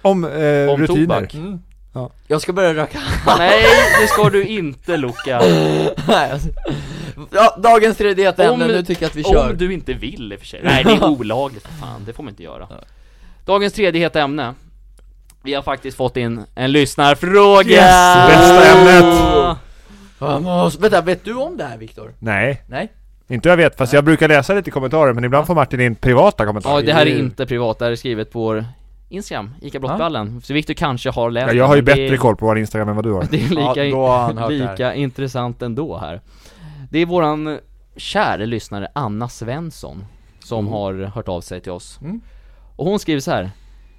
Om, eh, Om rutiner tobak. Mm. Ja. Jag ska börja röka Nej, det ska du inte Luca Nej, alltså. ja, Dagens tredje Om- ämne, nu tycker jag att vi kör Om du inte vill i och för sig Nej det är olagligt fan, det får man inte göra Dagens tredje ämne Vi har faktiskt fått in en lyssnarfråga! Yes, bästa ämnet. Vamos. Vänta, vet du om det här Viktor? Nej, Nej? inte jag vet, fast jag brukar läsa lite kommentarer men ibland får Martin in privata kommentarer Ja det här är ju- inte privat, det här är skrivet på vår Instagram, Ica Brottballen Så Viktor kanske har läst ja, Jag har ju bättre är- koll på vår Instagram än vad du har. Det är lika, Ja, lika intressant ändå här. Det är våran kära lyssnare Anna Svensson Som har hört av sig till oss. Mm. Och hon skriver så här.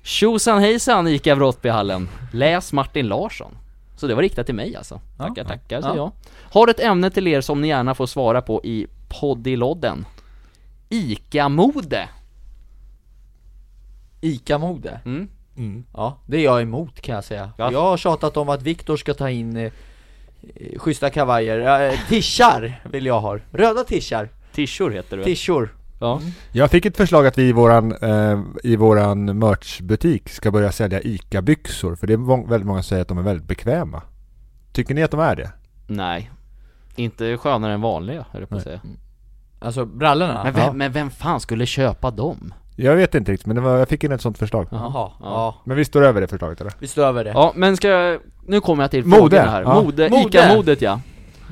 Tjosan hejsan ICA Brottbyhallen. Läs Martin Larsson. Så det var riktat till mig alltså. Tackar Ja. tackar Ja. säger jag. Har ett ämne till er som ni gärna får svara på i poddilodden ICA-mode Ica-mode? mm. mm. Ja, det är jag emot kan jag säga Ja. Jag har tjatat om att Viktor ska ta in eh, schyssta kavajer, eh, tishar vill jag ha Röda tishar, Tishor heter du tishor Ja Jag fick ett förslag att vi i våran, eh, i våran merchbutik ska börja sälja ICA-byxor För det är må- väldigt många som säger att de är väldigt bekväma Tycker ni att de är det? Nej Inte skönare än vanliga höll jag på att säga Alltså brallorna? men vem, Ja. men vem fan skulle köpa dem? Jag vet inte riktigt men det var, jag fick in ett sånt förslag Jaha, ja. Men vi står över det förslaget eller? vi står över det Ja, men ska jag, nu kommer jag till Mode, frågorna här. ja. Mode, Mode. ICA-modet ja.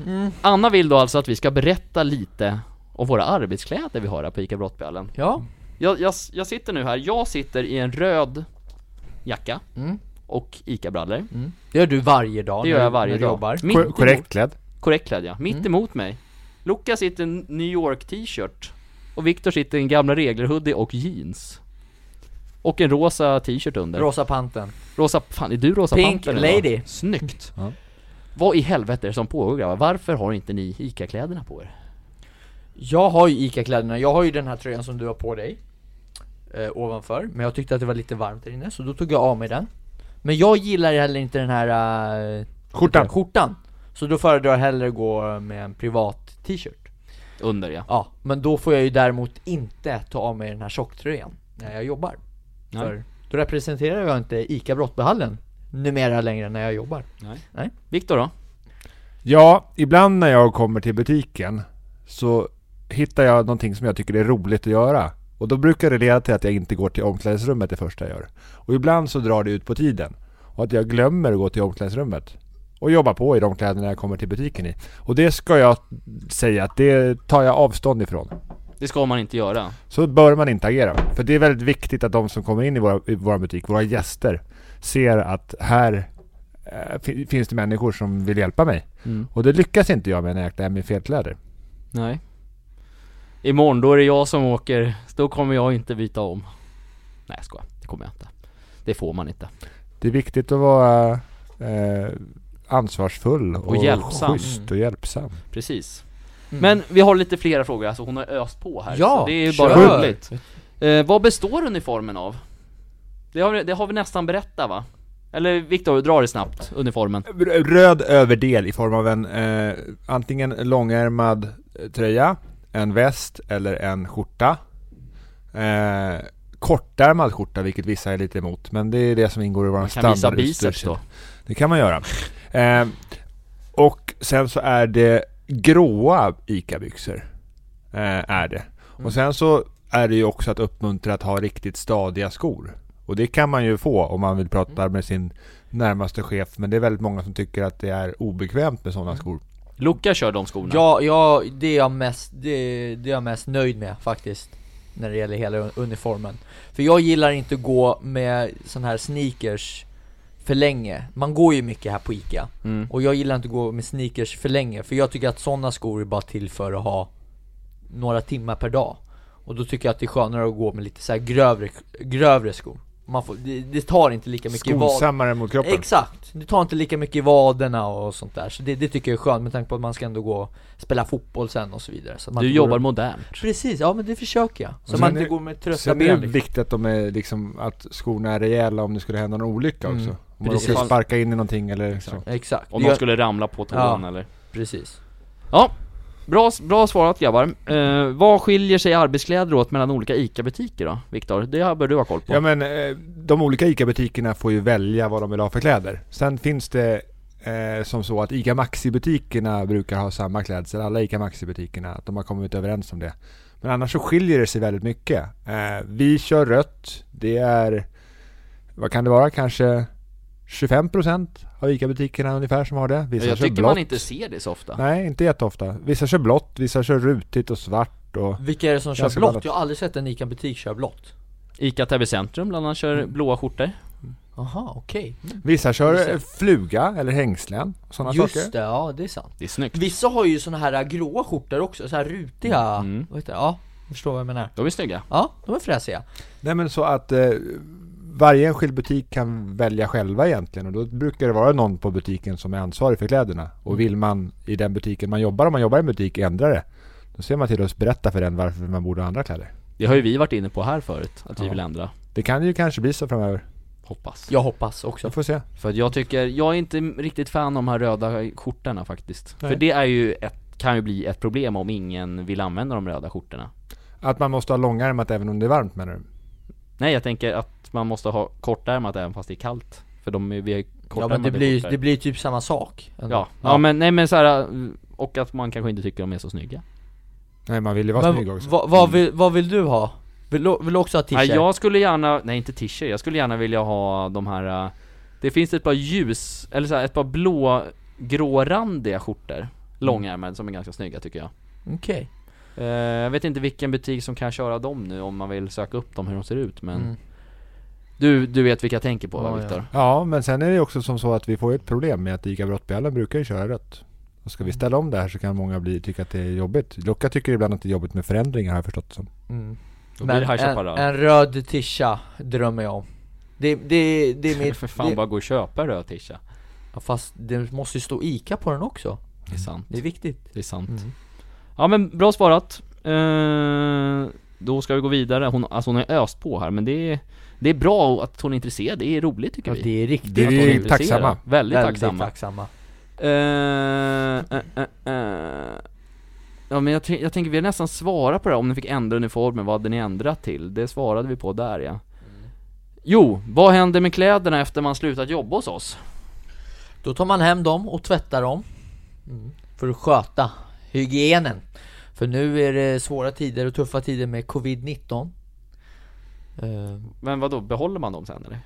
mm. Anna vill då alltså att vi ska berätta lite om våra arbetskläder vi har här på ICA Brottbjallen. Ja, Jag, jag, jag sitter nu här, jag sitter i en röd jacka mm. och ICA-brallor. Mm. Det gör du varje dag Det gör jag varje dag. jobbar Mitt Kor- emot- korrekt klädd? Korrekt klädd ja. Mitt Mm. emot mig. Luca sitter i en New York t-shirt. Och Viktor sitter i en gamla regler hoodie och jeans. Och en rosa t-shirt under. Rosa panten Rosa, fan är du rosa Pink nu då? lady. Snyggt! Ja. Vad i helvete är det som pågår grabbar? Varför har inte ni ICA-kläderna på er? Jag har ju ICA-kläderna, jag har ju den här tröjan som du har på dig eh, Ovanför, men jag tyckte att det var lite varmt där inne så då tog jag av mig den Men jag gillar heller inte den här eh, Skjortan? skjortan Så då föredrar jag hellre gå med en privat t-shirt Under ja. Ja, men då får jag ju däremot inte ta av mig den här tjocktröjan när jag jobbar Nej. För då representerar jag inte ICA Brottbyhallen numera längre när jag jobbar. Nej. Nej. Viktor då? Ja, ibland när jag kommer till butiken så hittar jag någonting som jag tycker är roligt att göra. Och då brukar det leda till att jag inte går till omklädningsrummet det första jag gör. Och ibland så drar det ut på tiden. Och att jag glömmer att gå till omklädningsrummet. Och jobba på i de kläderna jag kommer till butiken i. Och det ska jag säga att det tar jag avstånd ifrån. Det ska man inte göra. Så bör man inte agera. För det är väldigt viktigt att de som kommer in i våra, i våra butik, våra gäster, ser att här fi- finns det människor som vill hjälpa mig. Mm. Och det lyckas inte jag med när jag klär mig i fel kläder. Nej. Imorgon, då är det jag som åker, då kommer jag inte byta om. Nej jag skojar, det kommer jag inte. Det får man inte. Det är viktigt att vara eh, ansvarsfull och, Och hjälpsam. schysst och hjälpsam. Precis. Mm. Men vi har lite flera frågor, alltså hon har öst på här. Ja, så det är ju bara kör. roligt. Eh, vad består uniformen av? Det har, vi, det har vi nästan berättat va? Eller Viktor, dra det snabbt, uniformen. Röd överdel i form av en eh, antingen långärmad eh, tröja, en väst eller en skjorta. Eh, kortärmad skjorta, vilket vissa är lite emot, men det är det som ingår i vår Man kan visa biceps då. Det kan man göra. Eh, och sen så är det gråa ICA-byxor. Eh, är det. Och sen så är det ju också att uppmuntra att ha riktigt stadiga skor. Och det kan man ju få om man vill prata med sin närmaste chef. Men det är väldigt många som tycker att det är obekvämt med sådana skor. Luca kör de skorna. Ja, ja det är jag mest, det, det är jag mest nöjd med faktiskt När det gäller hela uniformen För jag gillar inte att gå med sån här sneakers för länge Man går ju mycket här på Ica Mm. Och jag gillar inte att gå med sneakers för länge För jag tycker att sådana skor är bara till för att ha Några timmar per dag Och då tycker jag att det är skönare att gå med lite så här grövre, grövre skor Man får, det, det tar inte lika mycket i vad Skonsammare mot kroppen. Exakt, det tar inte lika mycket i vaderna och sånt där Så det, det tycker jag är skönt med tanke på att man ska ändå gå och spela fotboll sen och så vidare så Du jobbar och- modernt. Precis, ja men det försöker jag Så man inte är- går med trötta Sen är det ben viktigt att, de är liksom, att skorna är rejäla om det skulle hända någon olycka Mm. också. Om man Precis. råkar sparka in i någonting eller så. Exakt, Om gör- skulle ramla på tån Ja. eller? precis Ja, bra, bra svarat grabbar. Eh, vad skiljer sig arbetskläder åt mellan olika ICA-butiker då, Viktor? Det här bör du ha koll på. Ja men eh, de olika ICA-butikerna får ju välja vad de vill ha för kläder. Sen finns det eh, som så att ICA Maxi-butikerna brukar ha samma klädsel. Alla ICA Maxi-butikerna, att de har kommit överens om det. Men annars så skiljer det sig väldigt mycket. Eh, vi kör rött. Det är, vad kan det vara, kanske 25% av ICA-butikerna ungefär som har det. Vissa jag kör tycker blått. man inte ser det så ofta. Nej, inte jätteofta. Vissa kör blått, vissa kör rutigt och svart och... Vilka är det som kör blått? blandat. Jag har aldrig sett en ICA-butik köra blått ICA Täby centrum bland annat kör Mm. blåa skjortor. Aha, okej Vissa kör Just det. eh, fluga eller hängslen. Sådana Just saker. det, ja det är sant Det är snyggt. Vissa har ju såna här gråa skjortor också, så här rutiga, Mm. vad heter det? Ja, förstår vad jag menar De är snygga. Ja, de är fräsiga Nej men så att eh, varje enskild butik kan välja själva egentligen och då brukar det vara någon på butiken som är ansvarig för kläderna. Och vill man i den butiken man jobbar, om man jobbar i en butik, ändra det. Då ser man till att berätta för den varför man borde ha andra kläder. Det har ju vi varit inne på här förut, att vi Ja. vill ändra. Det kan ju kanske bli så framöver. Hoppas. Jag hoppas också Vi får se. För att jag tycker, jag är inte riktigt fan av de här röda skjortorna faktiskt. Nej. För det är ju ett, kan ju bli ett problem om ingen vill använda de röda skjortorna. Att man måste ha långärmat även om det är varmt menar du? Nej jag tänker att man måste ha kortärmat även fast det är kallt. För de är, vi ju Ja men det blir, det blir typ samma sak ändå. Ja, ja, men nej men så här, och att man kanske inte tycker de är så snygga. Nej man vill ju vara snygg Men också. vad, vad, vill, vad vill du ha? Vill, vill du också ha t-shirt? jag skulle gärna, nej inte t-shirt, jag skulle gärna vilja ha de här äh, Det finns ett par ljus, eller så här, ett par blå grårandiga skjortor Långärmade som är ganska snygga tycker jag Okej Eh, Jag vet inte vilken butik som kan köra dem nu om man vill söka upp dem hur de ser ut men Mm. du, du vet vilka jag tänker på va Ja, Viktor? Ja men sen är det också som så att vi får ett problem med att ICA Brottbjällen brukar ju köra rött. Och ska vi ställa om det här så kan många bli, tycka att det är jobbigt. Luca tycker ibland att det är jobbigt med förändringar har jag förstått det som. Mm. Då blir Men en, en röd tisha drömmer jag om Det, det, det är mitt, För fan det, bara gå och köpa en röd tisha ja, Fast det måste ju stå ICA på den också Det är sant, Det är viktigt det är sant Mm. Ja men bra svarat. Eh, Då ska vi gå vidare, hon, alltså hon har öst på här men det är Det är bra att hon är intresserad, det är roligt tycker Ja, vi. det är riktigt Det är Att hon vi intresserad. tacksamma. Väldigt, Väldigt tacksamma. tacksamma. Eh, eh, eh, eh. Ja men jag, jag tänker vi har nästan svarat på det här, om ni fick ändra uniformen, vad hade ni ändrat till? Det svarade vi på där ja. Jo, vad händer med kläderna efter man slutat jobba hos oss? Då tar man hem dem och tvättar dem. För att sköta hygienen För nu är det svåra tider och tuffa tider med covid-19 Eh, Men vad då behåller man dem sen eller?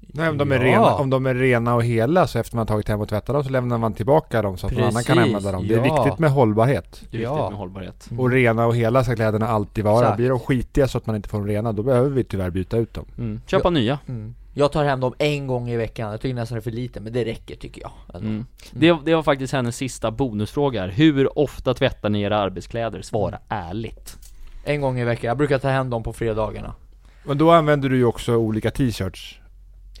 Nej, om de, är Ja. rena, om de är rena och hela så efter man tagit hem och tvättat dem så lämnar man tillbaka dem så att någon annan kan Precis, använda dem. Det är ja. viktigt med hållbarhet. Det är Ja. viktigt med hållbarhet Och rena och hela ska kläderna alltid vara. Exakt. Blir de skitiga så att man inte får dem rena då behöver vi tyvärr byta ut dem. mm. Köpa nya mm. Jag tar hem dem en gång i veckan, jag tycker nästan det är för lite men det räcker tycker jag ändå. mm. det, det var faktiskt hennes sista bonusfråga här. Hur ofta tvättar ni era arbetskläder? Svara ärligt En gång i veckan, jag brukar ta hem dem på fredagarna Men då använder du ju också olika t-shirts.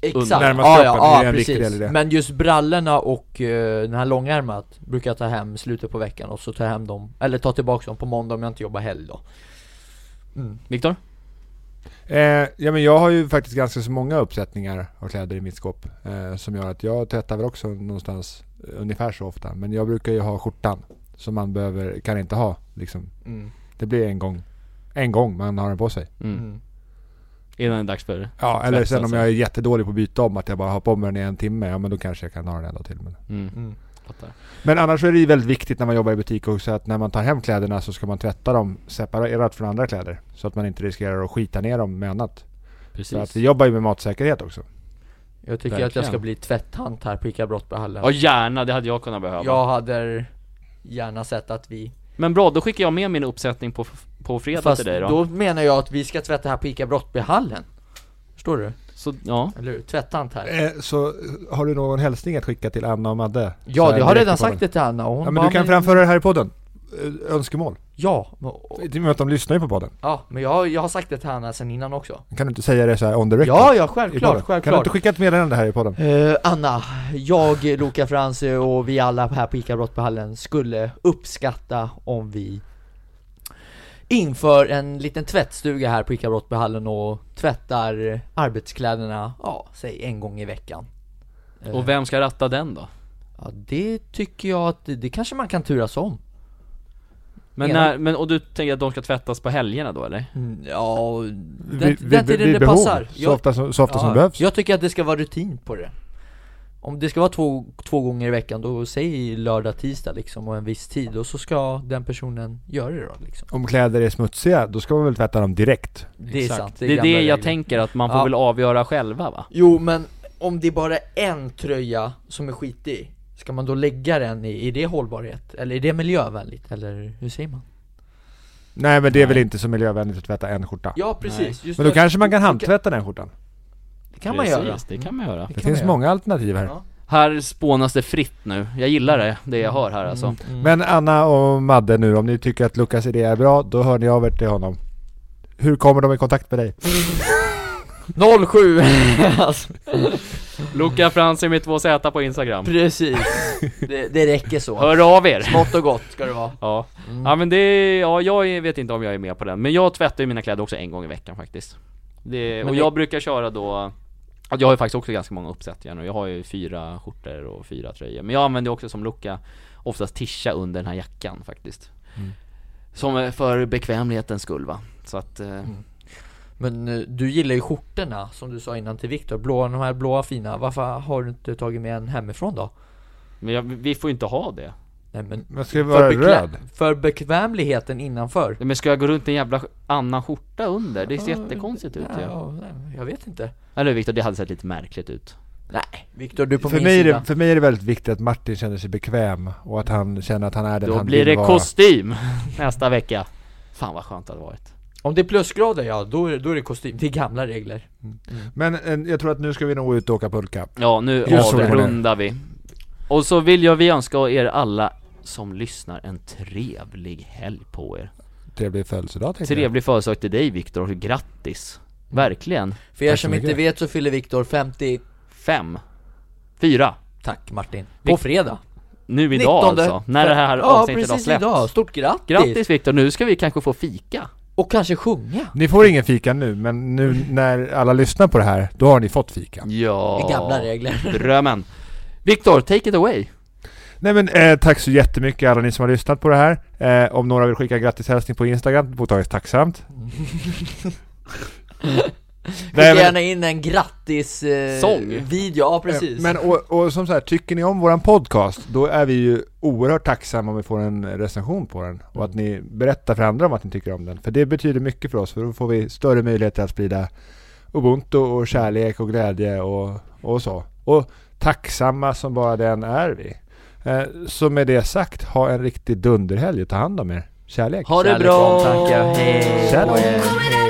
Exakt, Närmast ja, kroppen, ja, det är ja en precis del i det. Men just brallorna och eh, den här långärmat brukar jag ta hem i slutet på veckan och så tar jag hem dem, eller ta tillbaka dem på måndag om jag inte jobbar helg då mm. Viktor? Eh, ja men jag har ju faktiskt ganska så många uppsättningar av kläder i mitt skåp. Eh, som gör att jag tvättar väl också någonstans eh, ungefär så ofta. Men jag brukar ju ha skjortan. Som man behöver, kan inte ha liksom. Mm. Det blir en gång. En gång man har den på sig. Mm. Mm. Innan det är dags för Ja, eller sen om alltså. jag är jättedålig på att byta om, att jag bara har på mig den i en timme, ja men då kanske jag kan ha den en dag till. Men, mm. Fattar men annars är det ju väldigt viktigt när man jobbar i butik också att när man tar hem kläderna så ska man tvätta dem separerat från andra kläder. Så att man inte riskerar att skita ner dem med annat. Precis Så att vi jobbar ju med matsäkerhet också. Jag tycker att jag Verkligen. ska bli tvättant här på ICA Brottbyhallen Ja gärna, det hade jag kunnat behöva Jag hade gärna sett att vi Men bra, då skickar jag med min uppsättning på, på fredag Fast till dig då, då menar jag att vi ska tvätta här på ICA Brottbyhallen Förstår du? Så, ja Eller hur? Tvättant här Eh, så eh, har du någon hälsning att skicka till Anna och Madde? Ja, här jag har redan sagt det till Anna och hon Ja men bara, du kan framföra det här i podden. Eh, Önskemål. Ja, med att de lyssnar ju på podden. ja, men jag, jag har sagt det till Anna sen innan också Kan du inte säga det så här on the record? Ja, ja, självklart, podden? Kan du självklart inte skicka ett meddelande här i podden? Eh, Anna, jag, Luca Franzi och vi alla här på ICA Brottbyhallen skulle uppskatta om vi inför en liten tvättstuga här på ICA Brottbyhallen och tvättar arbetskläderna, ja, säg en gång i veckan. Eh, Och vem ska ratta den då? Ja, det tycker jag att, det, kanske man kan turas om. Men Ena- när, men, och du tänker att de ska tvättas på helgerna då eller? Mm, ja, den, vid- den tiden vid det behov. passar. Så ofta som, så ofta som ja, behövs. Jag tycker att det ska vara rutin på det. Om det ska vara två, två gånger i veckan, då säg lördag, tisdag liksom och en viss tid och så ska den personen göra det då liksom. Om kläder är smutsiga, då ska man väl tvätta dem direkt? Det är Exakt. sant, Det är det, gamla jag regler. tänker att man får Ja. väl avgöra själva va? Jo men om det är bara en tröja som är skitig, ska man då lägga den i, är det hållbarhet? Eller är det miljövänligt? Eller hur säger man? Nej men det är Nej. väl inte så miljövänligt att tvätta en skjorta? Ja precis, just Men då det. kanske man kan handtvätta den skjortan? Det kan man göra det kan man göra Det Det finns göra. många alternativ här. Ja. Här spånas det fritt nu, jag gillar det, det jag hör här alltså Mm, mm. Men Anna och Madde nu, om ni tycker att Lukas idé är bra, då hör ni av er till honom. Hur kommer de i kontakt med dig? 07! alltså, Luca Franzi med två Z på Instagram precis, det, det räcker så Hör av er! Smått och gott ska det vara Ja, Mm. ja men det, ja jag vet inte om jag är med på den, men jag tvättar ju mina kläder också en gång i veckan faktiskt det, Men Och det- jag brukar köra då jag har ju faktiskt också ganska många uppsättningar nu, jag har ju fyra skjortor och fyra tröjor. Men jag använder också som lucka oftast tisha under den här jackan faktiskt. Mm. Som för bekvämlighetens skull va, så att eh, Men eh, du gillar ju skjortorna som du sa innan till Viktor, blåa, de här blåa fina, varför har du inte tagit med en hemifrån då? Men jag, vi får ju inte ha det Nej men Men ska det vara bekväm- röd? för bekvämligheten innanför. Men ska jag gå runt i en jävla annan skjorta under? Det ser Ja, jättekonstigt ut ja, ja, nej, Jag vet inte. Eller Viktor, det hade sett lite märkligt ut. Nej, Viktor du är på För min mig, är sida. det, för mig är det väldigt viktigt att Martin känner sig bekväm och att han känner att han är den Då han blir det vara. kostym nästa vecka. Fan vad skönt det hade varit. Om det är plusgrader ja, då är, då är det kostym, det är gamla regler. Men eh, jag tror att nu ska vi nog ut och åka pulka. Ja, nu avrundar vi. Och så vill jag vi önska er alla som lyssnar en trevlig helg på er. Trevlig födelsedag tänkte jag. Trevlig födelsedag till dig Viktor, och grattis. Verkligen. För er som mycket. inte vet så fyller Viktor 50 Fem. Fyra. Tack Martin, på fredag. Nu idag 19. alltså, när det här Ja avsnittet har precis släppts. idag, stort grattis! Grattis Viktor, nu ska vi kanske få fika. Och kanske sjunga. Ni får ingen fika nu, men nu när alla lyssnar på det här, då har ni fått fika. Ja, Det är gamla regler. Drömmen. Viktor, take it away Nej men eh, tack så jättemycket alla ni som har lyssnat på det här. Eh, om några vill skicka grattishälsning på Instagram, mottages tacksamt. Skicka Nej, men- gärna in en grattis eh, Sång. video, ja precis Men och, och som så här, tycker ni om våran podcast, då är vi ju oerhört tacksamma om vi får en recension på den. Och att ni berättar för andra om att ni tycker om den. För det betyder mycket för oss, för då får vi större möjligheter att sprida ubuntu och kärlek och glädje och, och så. Och tacksamma som bara den är vi. Eh, så med det sagt, ha en riktig dunderhelg och ta hand om er. Kärlek! Ha det Kärlek bra! omtanke, hej Kärlek.